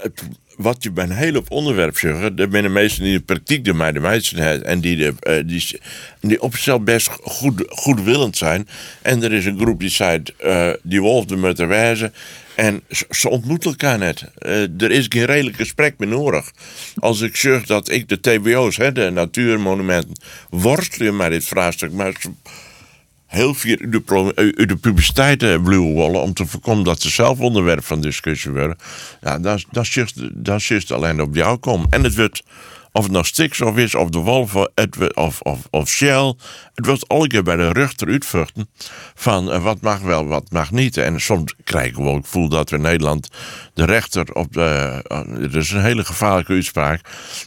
het- wat je bij een hele hoop onderwerp zegt, er zijn de meesten die de praktijk de mij de meisten hebben en die, de, eh, die, die op zichzelf best goed, goedwillend zijn. En er is een groep die zegt, eh, die wolf de moeten wijzen. En ze, ontmoeten elkaar net. Eh, er is geen redelijk gesprek meer nodig. Als ik zeg dat ik de TBO's, hè, de natuurmonumenten, worstelen met dit vraagstuk, maar heel veel de, uit de publiciteit eh, willen om te voorkomen dat ze zelf onderwerp van discussie worden. Ja, dat, dat, juist- dat juist alleen op jou komen. En het wordt, of het nou stikstof is, of de wolf, of, of, of Shell, het wordt alle keer bij de rug eruit vluchten van eh, wat mag wel, wat mag niet. En soms krijgen we wel het gevoel dat we in Nederland de rechter op de, eh, het is een hele gevaarlijke uitspraak,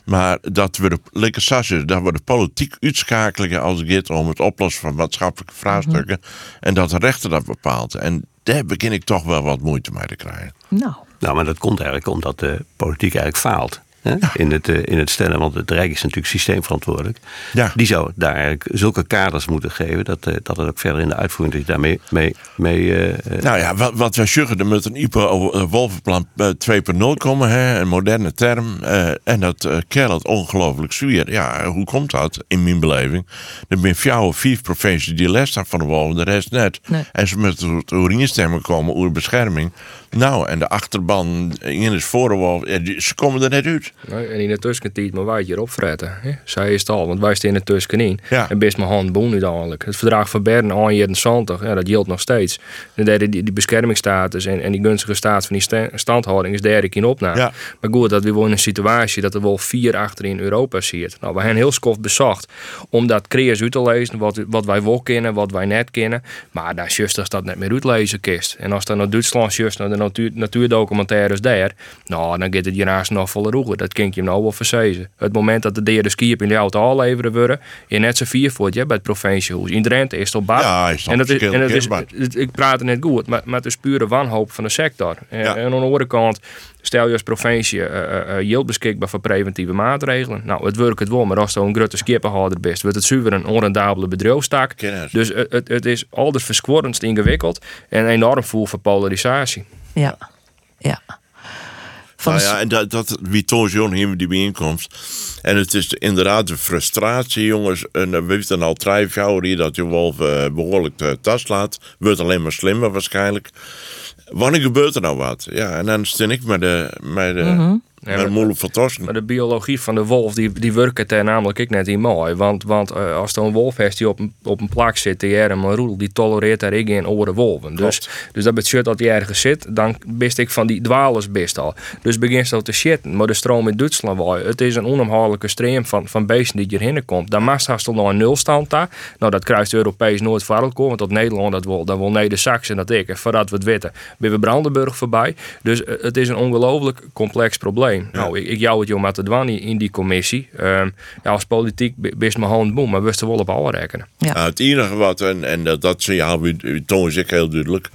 maar dat we de, lekker dat we de politiek uitschakelen als het gaat om het oplossen van maatschappelijke vraagstukken en dat de rechter dat bepaalt. En daar begin ik toch wel wat moeite mee te krijgen. Nou. Nou, maar dat komt eigenlijk omdat de politiek eigenlijk faalt. Hè? In, het, eh, in het stellen, want het Rijk is natuurlijk systeemverantwoordelijk. Die zou daar eigenlijk zulke kaders moeten geven dat, eh, dat het ook verder in de uitvoering dat je daarmee mee, mee, eh, eh, Nou ja, wat, wat wij zeggen, er moet een IPO Wolvenplan eh, 2.0 komen, hè, een moderne term. eh, en dat uh, kerelt ongelooflijk zuur. Ja, hoe komt dat in mijn beleving? Er zijn vier of vijf provincies die les hebben van de wolven, de rest net. Nee. En ze moeten tot stemmen komen over bescherming. Nou, en de achterban, in is voor de wolf, ja, die- ze komen er net uit. Nee, en in de tussentijd maar wij hier opfretten. Hè? Zij is het al, want wij staan er tussenin. En best mijn hand boen uiteindelijk. Het verdrag van Bern aan 71, ja, dat geldt nog steeds. En die, die beschermingsstatus en, en die gunstige staat van die sta- standhouding is derde keer op na. Maar goed, dat we wel in een situatie dat er wel vier achter in Europa zit. Nou, we hebben heel skoft bezocht om dat creërs uit te lezen, wat, wat wij wel kennen, wat wij net kennen. Maar daar just als dat net meer uitlezen kist. En als dan naar Duitsland just naar de natuur, natuurdocumentaires daar, nou, dan gaat het hiernaast nog volle roegen. Dat kan je nou wel verzezen. Het moment dat de derde skiep in de auto aanleveren worden, je net zo vier voor je bij het provinciehuis. In Drenthe is het op bad. Ja, is en dat is, verschil- en dat is, kenbaar. het- ik praat er net goed, maar, maar het is pure wanhoop van de sector. En, en aan de andere kant, stel je als provincie eh eh, eh, yield beschikbaar voor preventieve maatregelen. Nou, het werkt het wel, maar als je een grote skippenhouder bent, wordt het zuiver een onrendabele bedrijfstak. Dus het, het, het is alles verskworrenst ingewikkeld en enorm voel voor polarisatie. Ja, ja. nou ja, en dat, dat wie toont John hier die bijeenkomst. En het is inderdaad de frustratie, jongens. En we weten al drie jaar hier dat je wolf eh, behoorlijk de tas laat. Wordt alleen maar slimmer waarschijnlijk. Wanneer gebeurt er nou wat? Ja, en dan stel ik met de, met de, Mhm. Met een moeilijk van Tosken. Maar de biologie van de wolf, die, die werkt er namelijk ik net in mooi. Want, want eh, als er een wolf heeft die op een, op een plak zit, die er een roedel, die tolereert daar ik in andere wolven. Dus, dus dat betekent dat hij ergens zit, dan best ik van die dwalers best al. Dus begint zo te shitten. Maar de stroom in Duitsland wel. Het is een onafhankelijke stream van, van beesten die hierheen komt. Dan mag haast nog een nulstand daar. Nou, dat kruist Europees nooit voor elkaar, want dat Nederland dat wil, dat wil Neder-Saxen dat ik. En voordat we het weten, ben we Brandenburg voorbij. Dus eh, het is een ongelooflijk complex probleem. Nou, ik, ik jou het de dwan in die commissie. Ehm, ja, als politiek be- best mijn hand boem, maar we wisten wel op alle rekenen. Nou, het enige wat, en, en dat, dat signaal toon is ik heel duidelijk.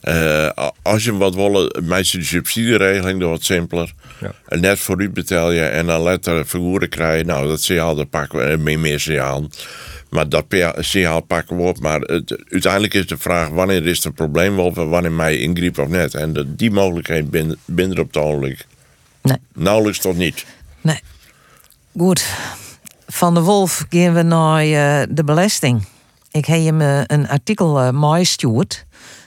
Eh, als je wat willen, meestal de subsidieregeling dat wat simpeler. En net voor u betaal je en dan later vergoeden krijgen. Nou, dat signaal, dat pakken we, eh, meer, meer signaal. Maar dat signaal pakken we op. Maar het, uiteindelijk is de vraag, wanneer is het een probleem of wanneer mij ingriep of net. En de, die mogelijkheid binnen, binnen op het ogenblik. Nee. Nauwelijks tot niet. Nee. Goed. Van de Wolf gaan we naar eh, de belasting. Ik heb hem eh, een artikel uh, mooi stuurd.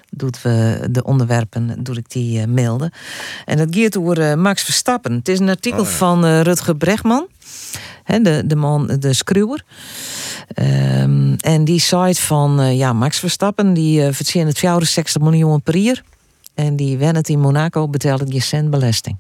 Doet we de onderwerpen, doe ik die mailden. En dat gaat over Max Verstappen. Het is een artikel Oh, ja. van Rutger Bregman. De, de man, de schreeuwer. Ehm, en die zei van, ja, Max Verstappen, die uh, verdient het 64 miljoen per jaar. En die wen het in Monaco betaalde geen cent belasting.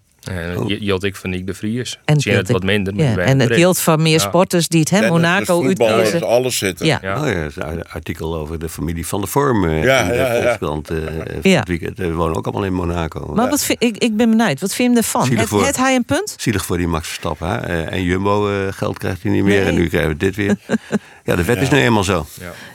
Hield ik van Nick de Vries. En En zie je het wat minder. ja, en het geldt van meer Ja. sporters die het hè, Monaco uitkiezen. alles zitten. Ja. Oh ja, is een artikel over de familie van de Vorm. eh, Ja, in de ja. Volkskrant, eh, Ja. We wonen ook allemaal in Monaco. Maar wat vind, ik, ik ben benieuwd, wat vind je ervan? Zielig Het, voor- het hij een punt? Zielig voor die Max Verstappen. Hè? Eh, En Jumbo eh, geld krijgt hij niet meer. Nee. En nu krijgen we dit weer. ja, de wet is nu eenmaal zo.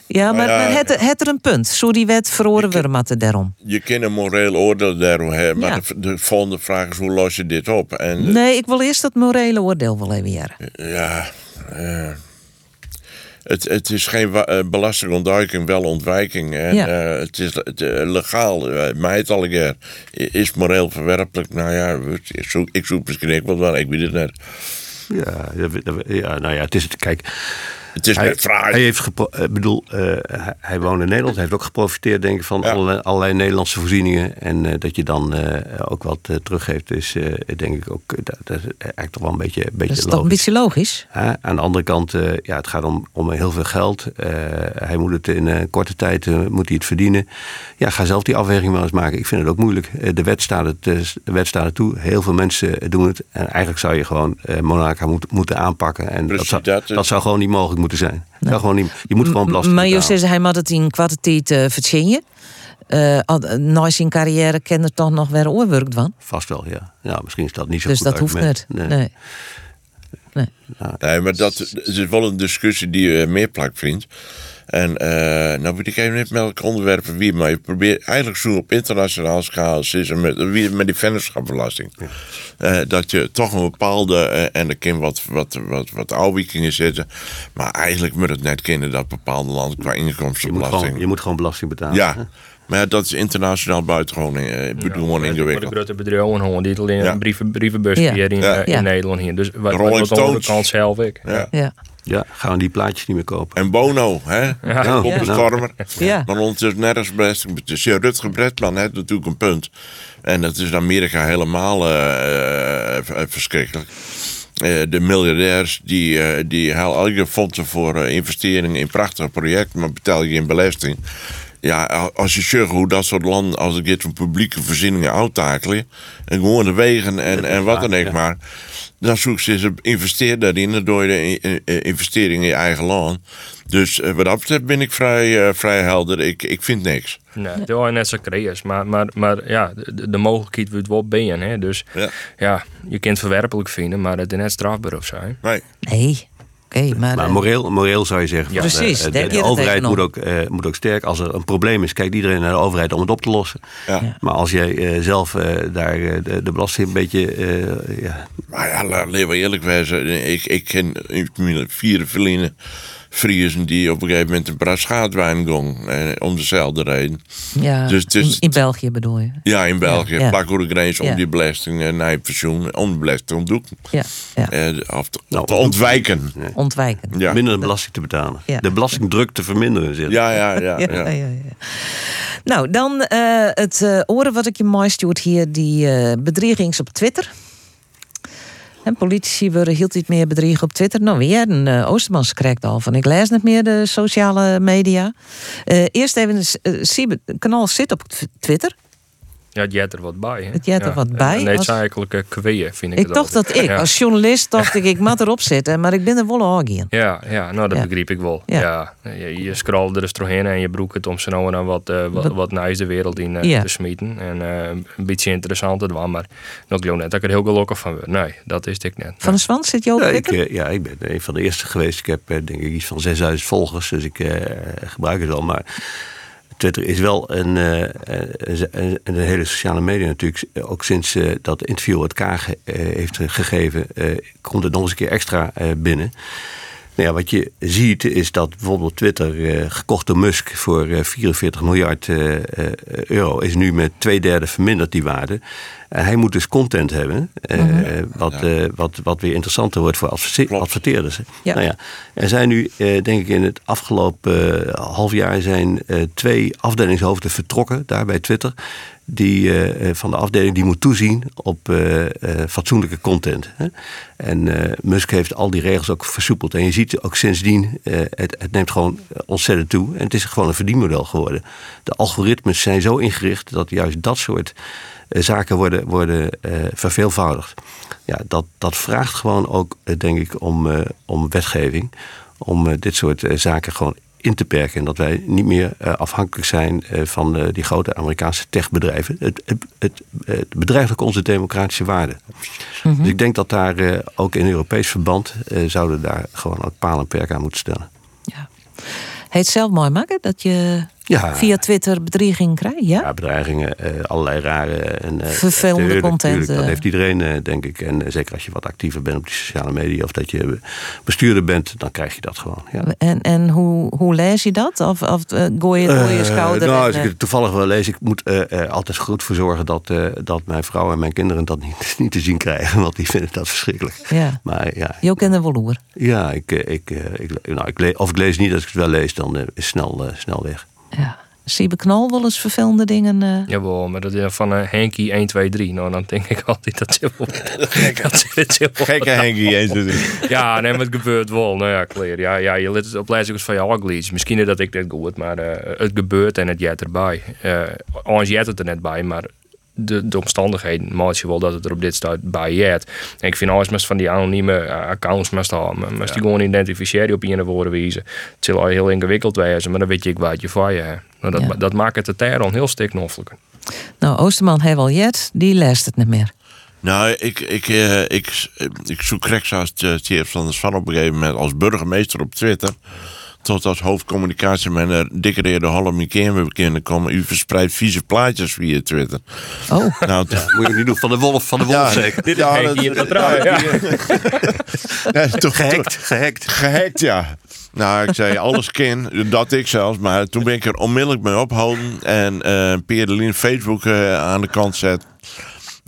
Ja, maar, ja, maar het, het er een punt. Zo die wet verhoren we hem het daarom. Je kan een moreel oordeel daarom hebben. Maar Ja. de, de volgende vraag is, hoe los je dit op? En Nee, ik wil eerst dat morele oordeel wel even jaren. Ja, eh, het, het is geen wa- eh, belastingontduiking, wel ontwijking. En, Ja. eh, het is het, legaal, uh, mij het al een keer. Is moreel verwerpelijk? Nou ja, ik zoek, ik zoek misschien ook wel wel, ik weet het net. Ja, ja, nou ja, het is het. Kijk. Het is hij, fraai. Hij heeft gepro- eh, bedoel, eh, hij, hij woont in Nederland. Hij heeft ook geprofiteerd, denk ik, van allerlei, allerlei Nederlandse voorzieningen. En eh, dat je dan eh, ook wat teruggeeft, is denk ik ook. dat, dat is eigenlijk toch wel een beetje, een beetje Dat is toch logisch. een beetje logisch? Hè? Aan de andere kant, eh, ja, het gaat om, om heel veel geld. Eh, hij moet het in korte tijd eh, moet hij het verdienen. Ja, ga zelf die afweging wel eens maken. Ik vind het ook moeilijk. De, wet staat het, de wet staat het toe. Heel veel mensen doen het. En eigenlijk zou je gewoon eh Monaco moet, moeten aanpakken. En dat zou, dat dat, zou gewoon niet mogelijk moeten zijn. Gewoon niet, je moet gewoon belasting Maar je betalen. zegt, hij moet het in kwarte tijd uh, verdienen. Eh, al- na zijn carrière kan er toch nog weer oorwerkt van. Vast wel, ja. ja. Misschien is dat niet zo Dus goed dat hoeft niet. Nee. Nee, maar dat het is wel een discussie die je meer plak vindt. En eh nou weet ik even niet met welke onderwerpen wie, maar je probeert eigenlijk zo op internationaal schaal is met, met die vennootschapsbelasting. Eh, dat je toch een bepaalde, eh, en er kan wat, wat, wat, wat afwijkingen zitten, maar eigenlijk moet het net kennen dat bepaalde landen qua Je moet, inkomstenbelasting. gewoon, je moet gewoon belasting betalen. ja, hè? maar ja, dat is internationaal buitengewoon eh, Voor de ingewikkeld. grote bedrijven gewoon, die het alleen Ja. een brieven, brievenbus Ja. hier in, Ja. in Ja. Nederland hier. Dus wat, wat, wat de zelf ik. Ja. Ja. Gaan we die plaatjes niet meer kopen. En Bono, hè? Ja. Op de Ja. stormer. Ja. Maar ondertussen nergens belasting. Dus ja, Rutger Bregman heeft natuurlijk een punt. En dat is in Amerika helemaal eh, eh, verschrikkelijk. Eh, de miljardairs die, eh die halen elke fondsen voor investeringen in prachtige projecten, maar betaal je geen belasting. Ja, als je zegt hoe dat soort landen, als het gaat om publieke voorzieningen uittakelen, en gewoon de wegen en, en wat dan ook maar, dan zoek ze ze investeer daarin door de in- in- investering in je eigen land. Dus eh, wat dat betreft ben ik vrij, eh, vrij helder. Ik, ik vind niks. Nee, dat was net zo creërs. Maar, maar, maar ja, de, de mogelijkheid wordt wel ben. Hè? Dus ja. je kunt het verwerpelijk vinden, maar het is net strafbaar of zo. hè. Nee. Nee. Oké, maar... Maar eh, moreel, moreel zou je zeggen. Ja. van, Precies, eh, de, overheid moet ook, eh, moet ook sterk. Als er een probleem is, kijkt iedereen naar de overheid om het op te lossen. Ja. Maar als jij eh, zelf eh, daar eh, de, de belasting een beetje. eh, ja, Maar ja, laat laten we eerlijk wezen. Ik, ik ken vier vrienden Friesen die op een gegeven moment een braschaatwijn gong. Eh, om dezelfde reden. ja, Dus het is- in, in België bedoel je? Ja, in België. Ja. Plak hoe de grens om Ja. die belasting en naar je pensioen. Om de belasting te ontdoeken. Ja, ja. Eh, of te, Nou, te ontwijken. Ontwijken. Ja. Minder belasting te betalen. Ja. De belastingdruk te verminderen. Zit. Ja, ja, ja. Ja, ja. ja, ja. Nou, dan eh, het eh, oren wat ik je mooi stuurt hier, die eh bedreigings op Twitter. En politici worden hield iets meer bedriegen op Twitter. Nou, weer een uh, Oostermans al van. Ik lees niet meer de sociale media. Uh, eerst even, uh, het kanaal zit op Twitter. Ja, het jet er wat bij. Hè? Het jet er ja. wat bij. Nee, het als... is eigenlijk uh, kweeën, vind ik Ik dacht altijd. dat ik, Ja. als journalist, dacht ik, ik moet erop zitten. Maar ik ben er wel aan. Ja, ja, nou dat Ja. begreep ik wel. Ja. Ja. Je, je scrolt er eens doorheen en je broekt het om ze nou en dan wat, eh, wat, Wat- nice de wereld in eh, Ja. te smieten. En eh, een beetje interessant het was, maar nog geloof net dat ik er heel gelukkig van werd. Nee, dat is ik net. Van de Zwans zit je Ja, ik, eh, ja, ik ben een van de eerste geweest. Ik heb eh, denk ik iets van 6000 volgers, dus ik eh, gebruik het wel. Maar Twitter is wel een, eh, een, een, een hele sociale media natuurlijk. Ook sinds eh, dat interview het Kaag eh, heeft gegeven, eh, komt het nog eens een keer extra eh, binnen. Nou ja, wat je ziet is dat bijvoorbeeld Twitter, eh, gekocht door Musk voor eh, 44 miljard eh, eh, euro, is nu met twee derde verminderd die waarde. En hij moet dus content hebben, eh, Mhm. eh, wat, eh, wat, wat weer interessanter wordt voor adverte- adverteerders. Ja. Nou ja, er zijn nu, eh, denk ik, in het afgelopen eh, half jaar zijn eh, twee afdelingshoofden vertrokken daar bij Twitter. Die eh, eh, van de afdeling die moet toezien op eh, fatsoenlijke content. Hè? En Musk heeft al die regels ook versoepeld. En je ziet ook sindsdien, het, het neemt gewoon ontzettend toe. En het is gewoon een verdienmodel geworden. De algoritmes zijn zo ingericht dat juist dat soort zaken worden, worden verveelvoudigd. Ja, dat, dat vraagt gewoon ook, denk ik, om, om wetgeving. Om dit soort zaken gewoon in te perken. En dat wij niet meer eh, afhankelijk zijn eh, van eh, die grote Amerikaanse techbedrijven. Het, het, het, het bedreigt ook onze democratische waarden. Dus ik denk dat daar ook in Europees verband zouden daar gewoon ook paal en perk aan moeten stellen. Heet zelf mooi maken dat je Ja. via Twitter bedreiging krijgt, ja? Ja, bedreigingen, eh, allerlei rare en eh, Vervelende content, dat eh. heeft iedereen, denk ik. En zeker als je wat actiever bent op die sociale media of dat je bestuurder bent, dan krijg je dat gewoon. Ja. En, en hoe, hoe lees je dat? Of, of gooi je door je schouder? nou, en, als ik het toevallig wel lees, ik moet altijd goed voor zorgen dat, dat mijn vrouw en mijn kinderen dat niet, niet te zien krijgen, want die vinden dat verschrikkelijk. ja. Maar ja, Je ook in de ja ik, ik, ik, nou, ik le- of ik lees niet, als ik het wel lees, dan is het snel, snel weg. Zie je Knal wel eens vervelende dingen? eh? Jawel, maar dat is van eh Henkie 1, 2, 3. Nou, dan denk ik altijd dat ze wel... Gekke Henkie 1, 2, 3. Ja, nee, maar het gebeurt wel. Nou ja, clear. Ja, ja, je let op lezers van je ugly's. Misschien is dat ik dit goed, maar eh, het gebeurt en het jet erbij. Uh, Anders jet het er net bij, maar de, de omstandigheden maak je wel dat het er op dit staat bij jet. En ik vind alles met van die anonieme eh, accounts hebben. Als die gewoon identificeren op een woorden wijzen. Het zal al heel ingewikkeld wezen, maar dan weet je ik wat je van je hebt. Nou, dat, Ja. dat maakt het de terror heel stiknoffelijker. Nou, Oosterman heeft wel jet, die leest het niet meer. Nou, ik, ik, eh, ik, ik zoek Rex als Thierry Sanders van op een gegeven moment als burgemeester op Twitter. Tot als hoofdcommunicatie met een dikke rede halve keer we kunnen komen. U verspreidt vieze plaatjes via Twitter. Oh. Nou, moet je niet doen van de wolf, van de wolf zeker. Dit is Henkie in de trui, ja. Ja, toch, Gehackt, gehackt. Gehackt, ja. Nou, ik zei alles kin, dat ik zelfs. Maar toen ben ik er onmiddellijk mee ophouden. En eh Pierre Facebook eh, aan de kant zet.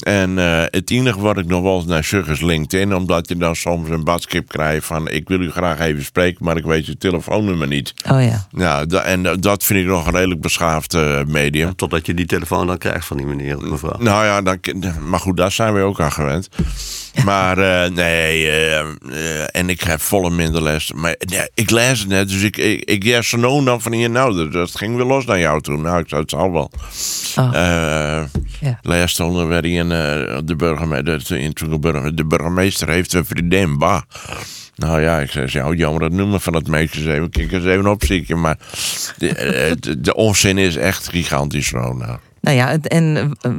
En eh, het enige wat ik nog wel eens naar Suggers LinkedIn, omdat je dan soms een badskip krijgt van ik wil u graag even spreken, maar ik weet je telefoonnummer niet. Oh ja. Ja, da- en eh, dat vind ik nog een redelijk beschaafd eh, medium. Totdat je die telefoon dan krijgt van die meneer of mevrouw. Nou ja, dan, maar goed, daar zijn we ook aan gewend. Maar eh, nee, eh, eh, en ik heb volle minder les. Maar ik lees het net, dus ik, ik, ik ja, zo nou dan van hier, nou, dat, dat ging weer los naar jou toe. Nou, ik zei, het zal wel. Oh. Laatst stonden we in eh, de burgemeester, burgemeester, heeft een vriendin, bah. Nou ja, ik zei, ja, jammer dat noemen van het meisje even. Kijk eens even opzieken. Maar de, eh, de, de onzin is echt gigantisch, Rona. Nou ja, en eh,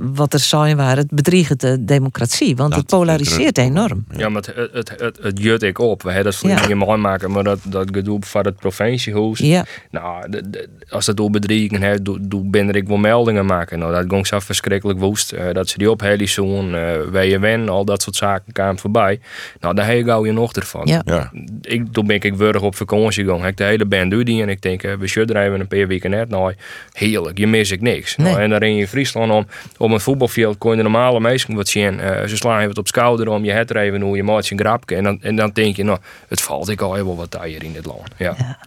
wat er waar, het bedriegt de democratie. Want het polariseert enorm. Ja, maar het, het, het, jut ik op. We hebben dat voor Ja. je mooi maken, maar dat, dat gedoe van het provinciehuis. Ja. Nou, de- de- als dat door bedreiging heeft, doe, ben ik wel meldingen maken. Nou, dat ging zo verschrikkelijk woest. Eh, dat ze die op Helison, uh, WWN, al dat soort zaken kwamen voorbij. Nou, daar heb je gauw je nog ervan. Ja. Ja. Ik, toen ben ik wurg op vakantie gegaan. Heb ik de hele band die en ik denk, eh, we zullen er even een paar weken net. Nou, heerlijk, je mis ik niks. Nee. Nou, en daar in je Friesland om, op een voetbalveld kon je de normale mensen wat zien. Eh, ze slaan je wat op schouder om, je het er even hoe je maakt je grapje. En dan, en dan denk je, nou, het valt ik al heel wat hier in dit land. Ja. Ja,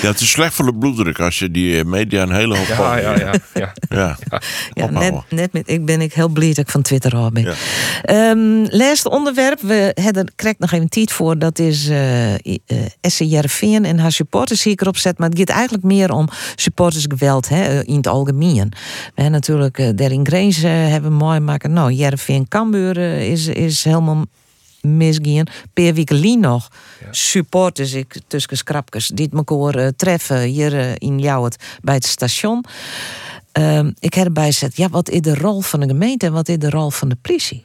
het is slecht voor de bloeddruk als je die eh, media een hele hoop... Ja, ja, ja. ja. ja. Ja, net, net met, ik ben ik heel blij dat ik van Twitter af ben. Ehm, laatste onderwerp, we hebben krijg nog even tijd voor. Dat is eh uh, SC Jervin en haar supporters zie ik erop zet. Maar het gaat eigenlijk meer om supportersgeweld hè, eh, in het algemeen. We hebben natuurlijk uh, der in Greens uh, hebben mooi maken. Nou, Jervin Cambuur uh, is, is helemaal misgaan. Per week nog supporters ik tussen skrapkes die het elkaar uh, treffen hier uh, in Jouwet bij het station. Uh, ik heb erbij gezet, ja, wat is de rol van de gemeente en wat is de rol van de politie?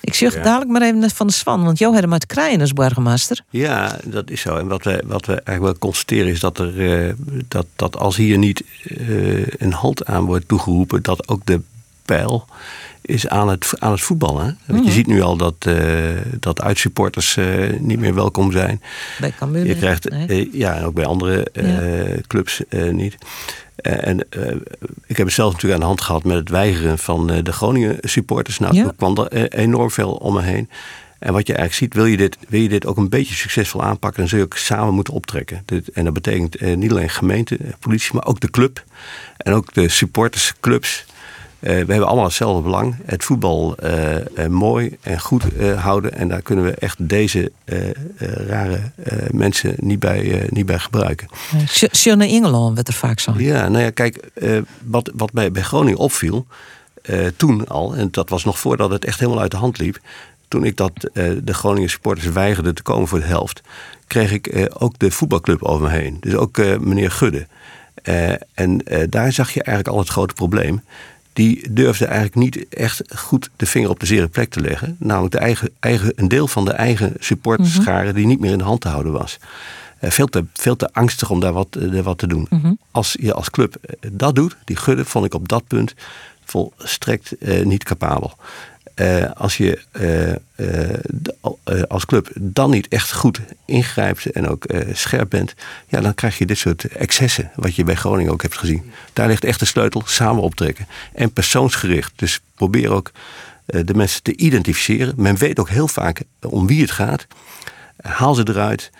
Ik zeg ja. dadelijk maar even van de Swan, want jou hebt hem uit krijgen als burgemeester. Ja, dat is zo. En wat we, wat we eigenlijk wel constateren is dat, er, uh, dat, dat als hier niet uh, een halt aan wordt toegeroepen, dat ook de pijl is aan het, aan het voetballen. Want mm. je ziet nu al dat, uh, dat uitsupporters uh, niet meer welkom zijn. Bij Cambuur. Je krijgt, nee. uh, ja, en ook bij andere ja. clubs niet. en ik heb het zelf natuurlijk aan de hand gehad met het weigeren van de Groningen supporters. Nou, ja. kwam er enorm veel om me heen. En wat je eigenlijk ziet, wil je, dit, wil je dit ook een beetje succesvol aanpakken, dan zul je ook samen moeten optrekken. En dat betekent niet alleen gemeente, politie, maar ook de club. En ook de supportersclubs. Uh, we hebben allemaal hetzelfde belang. Het voetbal uh, uh, mooi en goed houden. En daar kunnen we echt deze rare mensen niet bij, niet bij gebruiken. Sjone Engeland werd er vaak zo. Ja, nou ja, kijk, wat, wat mij bij Groningen opviel. toen al, en dat was nog voordat het echt helemaal uit de hand liep. Toen ik dat de Groningen supporters weigerden te komen voor de helft. kreeg ik ook de voetbalclub over me heen. Dus ook meneer Gudde. en daar zag je eigenlijk al het grote probleem die durfde eigenlijk niet echt goed de vinger op de zere plek te leggen. Namelijk de eigen, eigen, een deel van de eigen supporterscharen die niet meer in de hand te houden was. Uh, veel, te, veel te angstig om daar wat, uh, wat te doen. Mhm. Mm -hmm. Als je als club dat doet, die gudde, vond ik op dat punt volstrekt uh, niet capabel. Uh, als je uh, uh, als club dan niet echt goed ingrijpt en ook scherp bent, ja, dan krijg je dit soort excessen, wat je bij Groningen ook hebt gezien. Daar ligt echt de sleutel, samen optrekken. En persoonsgericht. Dus probeer ook de mensen te identificeren. Men weet ook heel vaak om wie het gaat. Haal ze eruit.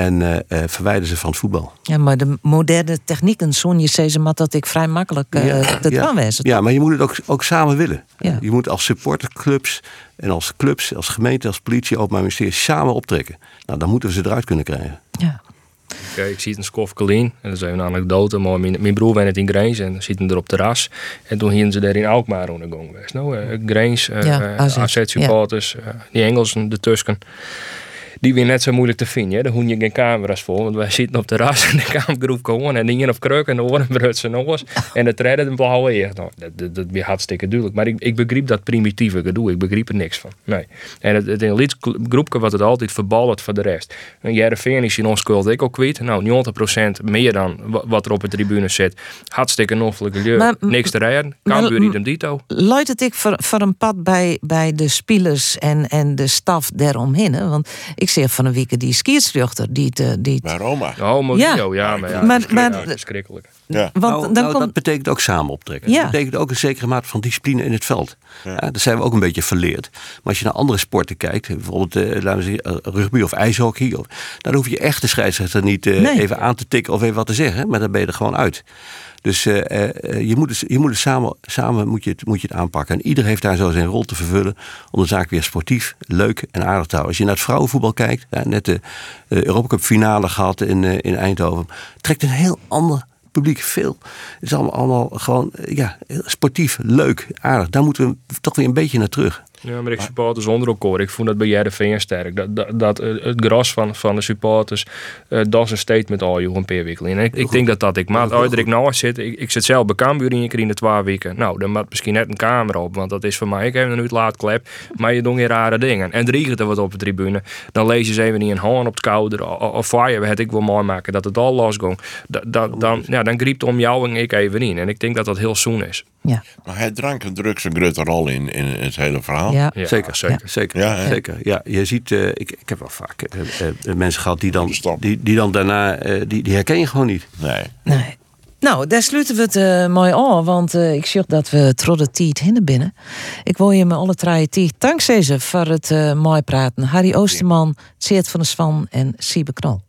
En uh, uh, verwijder ze van het voetbal. Ja, maar de moderne technieken, Sonje zei ze maar dat ik vrij makkelijk uh, ja, te ja. aanwijzen. Ja, maar je moet het ook, ook samen willen. Ja. Je moet als supporterclubs en als clubs, als gemeente, als politie, openbaar ministerie samen optrekken. Nou, dan moeten we ze eruit kunnen krijgen. Ja. Okay, ik zie een skof Colleen. En dat is even een anekdote. Maar mijn, mijn broer woont in Greens en dan zitten er op terras. En toen gingen ze daar in Alkmaar aan de gang geweest. Nou, uh, Greens, uh, ja, AZ, AZ supporters, ja. uh, die Engelsen, de Tusken die weer net zo moeilijk te vinden. Hè? Daar hoen je geen camera's voor. Want wij zitten op de ras en de kamergroep gewoon. En die op kruk en de oren brutsen nog eens. En het redden een blauwe eer. Nou, dat, dat, dat weer hartstikke duidelijk. Maar ik, ik begreep dat primitieve gedoe. Ik begreep er niks van. Nee. En het, het een groepje wat het altijd verballert voor de rest. Een Jereveen is in ons schuld ik ook kwijt. Nou, 90% meer dan wat er op de tribune zit. Hartstikke noffelijke maar, Niks te rijden. Cambuur idem dito. Luidt het ik voor, voor een pad bij, bij de spelers en, en de staf daaromheen? Hè? Want ik zeg van een week die skiersrechter die het... Die Bij Roma. Oh, Mourinho, ja. ja, maar ja, maar, maar, ja, verschrikkelijk. Ja. Want nou, dan nou, komt... Dat betekent ook samen optrekken. Ja. Dat betekent ook een zekere mate van discipline in het veld. Ja. Ja, daar zijn we ook een beetje verleerd. Maar als je naar andere sporten kijkt, bijvoorbeeld uh, laten we zeggen, rugby of ijshockey, of, dan hoef je echt de scheidsrechter niet uh, nee. even aan te tikken of even wat te zeggen, maar dan ben je er gewoon uit. Dus uh, uh, je moet het, je moet het samen, samen moet je het, moet je het aanpakken. En ieder heeft daar zo zijn rol te vervullen om de zaak weer sportief, leuk en aardig te houden. Als je naar het vrouwenvoetbal kijkt, ja, net de, de Europa Cup finale gehad in, uh, in Eindhoven, trekt een heel ander publiek veel. Het is allemaal, allemaal gewoon ja, sportief, leuk, aardig. Daar moeten we toch weer een beetje naar terug. Ja, maar ik supporters onder elkaar. Ik vond dat bij Jereveen sterk. Dat, dat, dat het gras van, van de supporters, uh, dat is een statement al Johan Peerwikkel. En ik, ik denk dat dat ik maat uit ik nou zit. Ik, ik zit zelf bij Cambuur in in de twee weken. Nou, dan moet misschien net een camera op, want dat is voor mij. Ik heb een laat klep, maar je doet weer rare dingen. En drie er wat op de tribune. Dan lees je ze even niet een hand op het kouder of, of fire. Het ik wil mooi maken dat het al losging. Da, da, dan, ja, dan griept om jou en ik even in. En ik denk dat dat heel zoen is. Ja. Maar hij drank en drugs een grote rol in, in het hele verhaal. Ja. Ja. Zeker, zeker, ja. zeker. Ja, zeker. Ja, je ziet, uh, ik, ik heb wel vaak uh, uh, mensen gehad die dan, die, die dan daarna, die, die herken je gewoon niet. Nee. nee. Nou, daar sluiten we het uh, mooi aan, want uh, ik zie dat we trodde tijd hinnen binnen. Ik wil je met alle drie tijd dankzij ze voor het uh, mooi praten. Harry Oosterman, Seert van der Swan en Siebe Knol.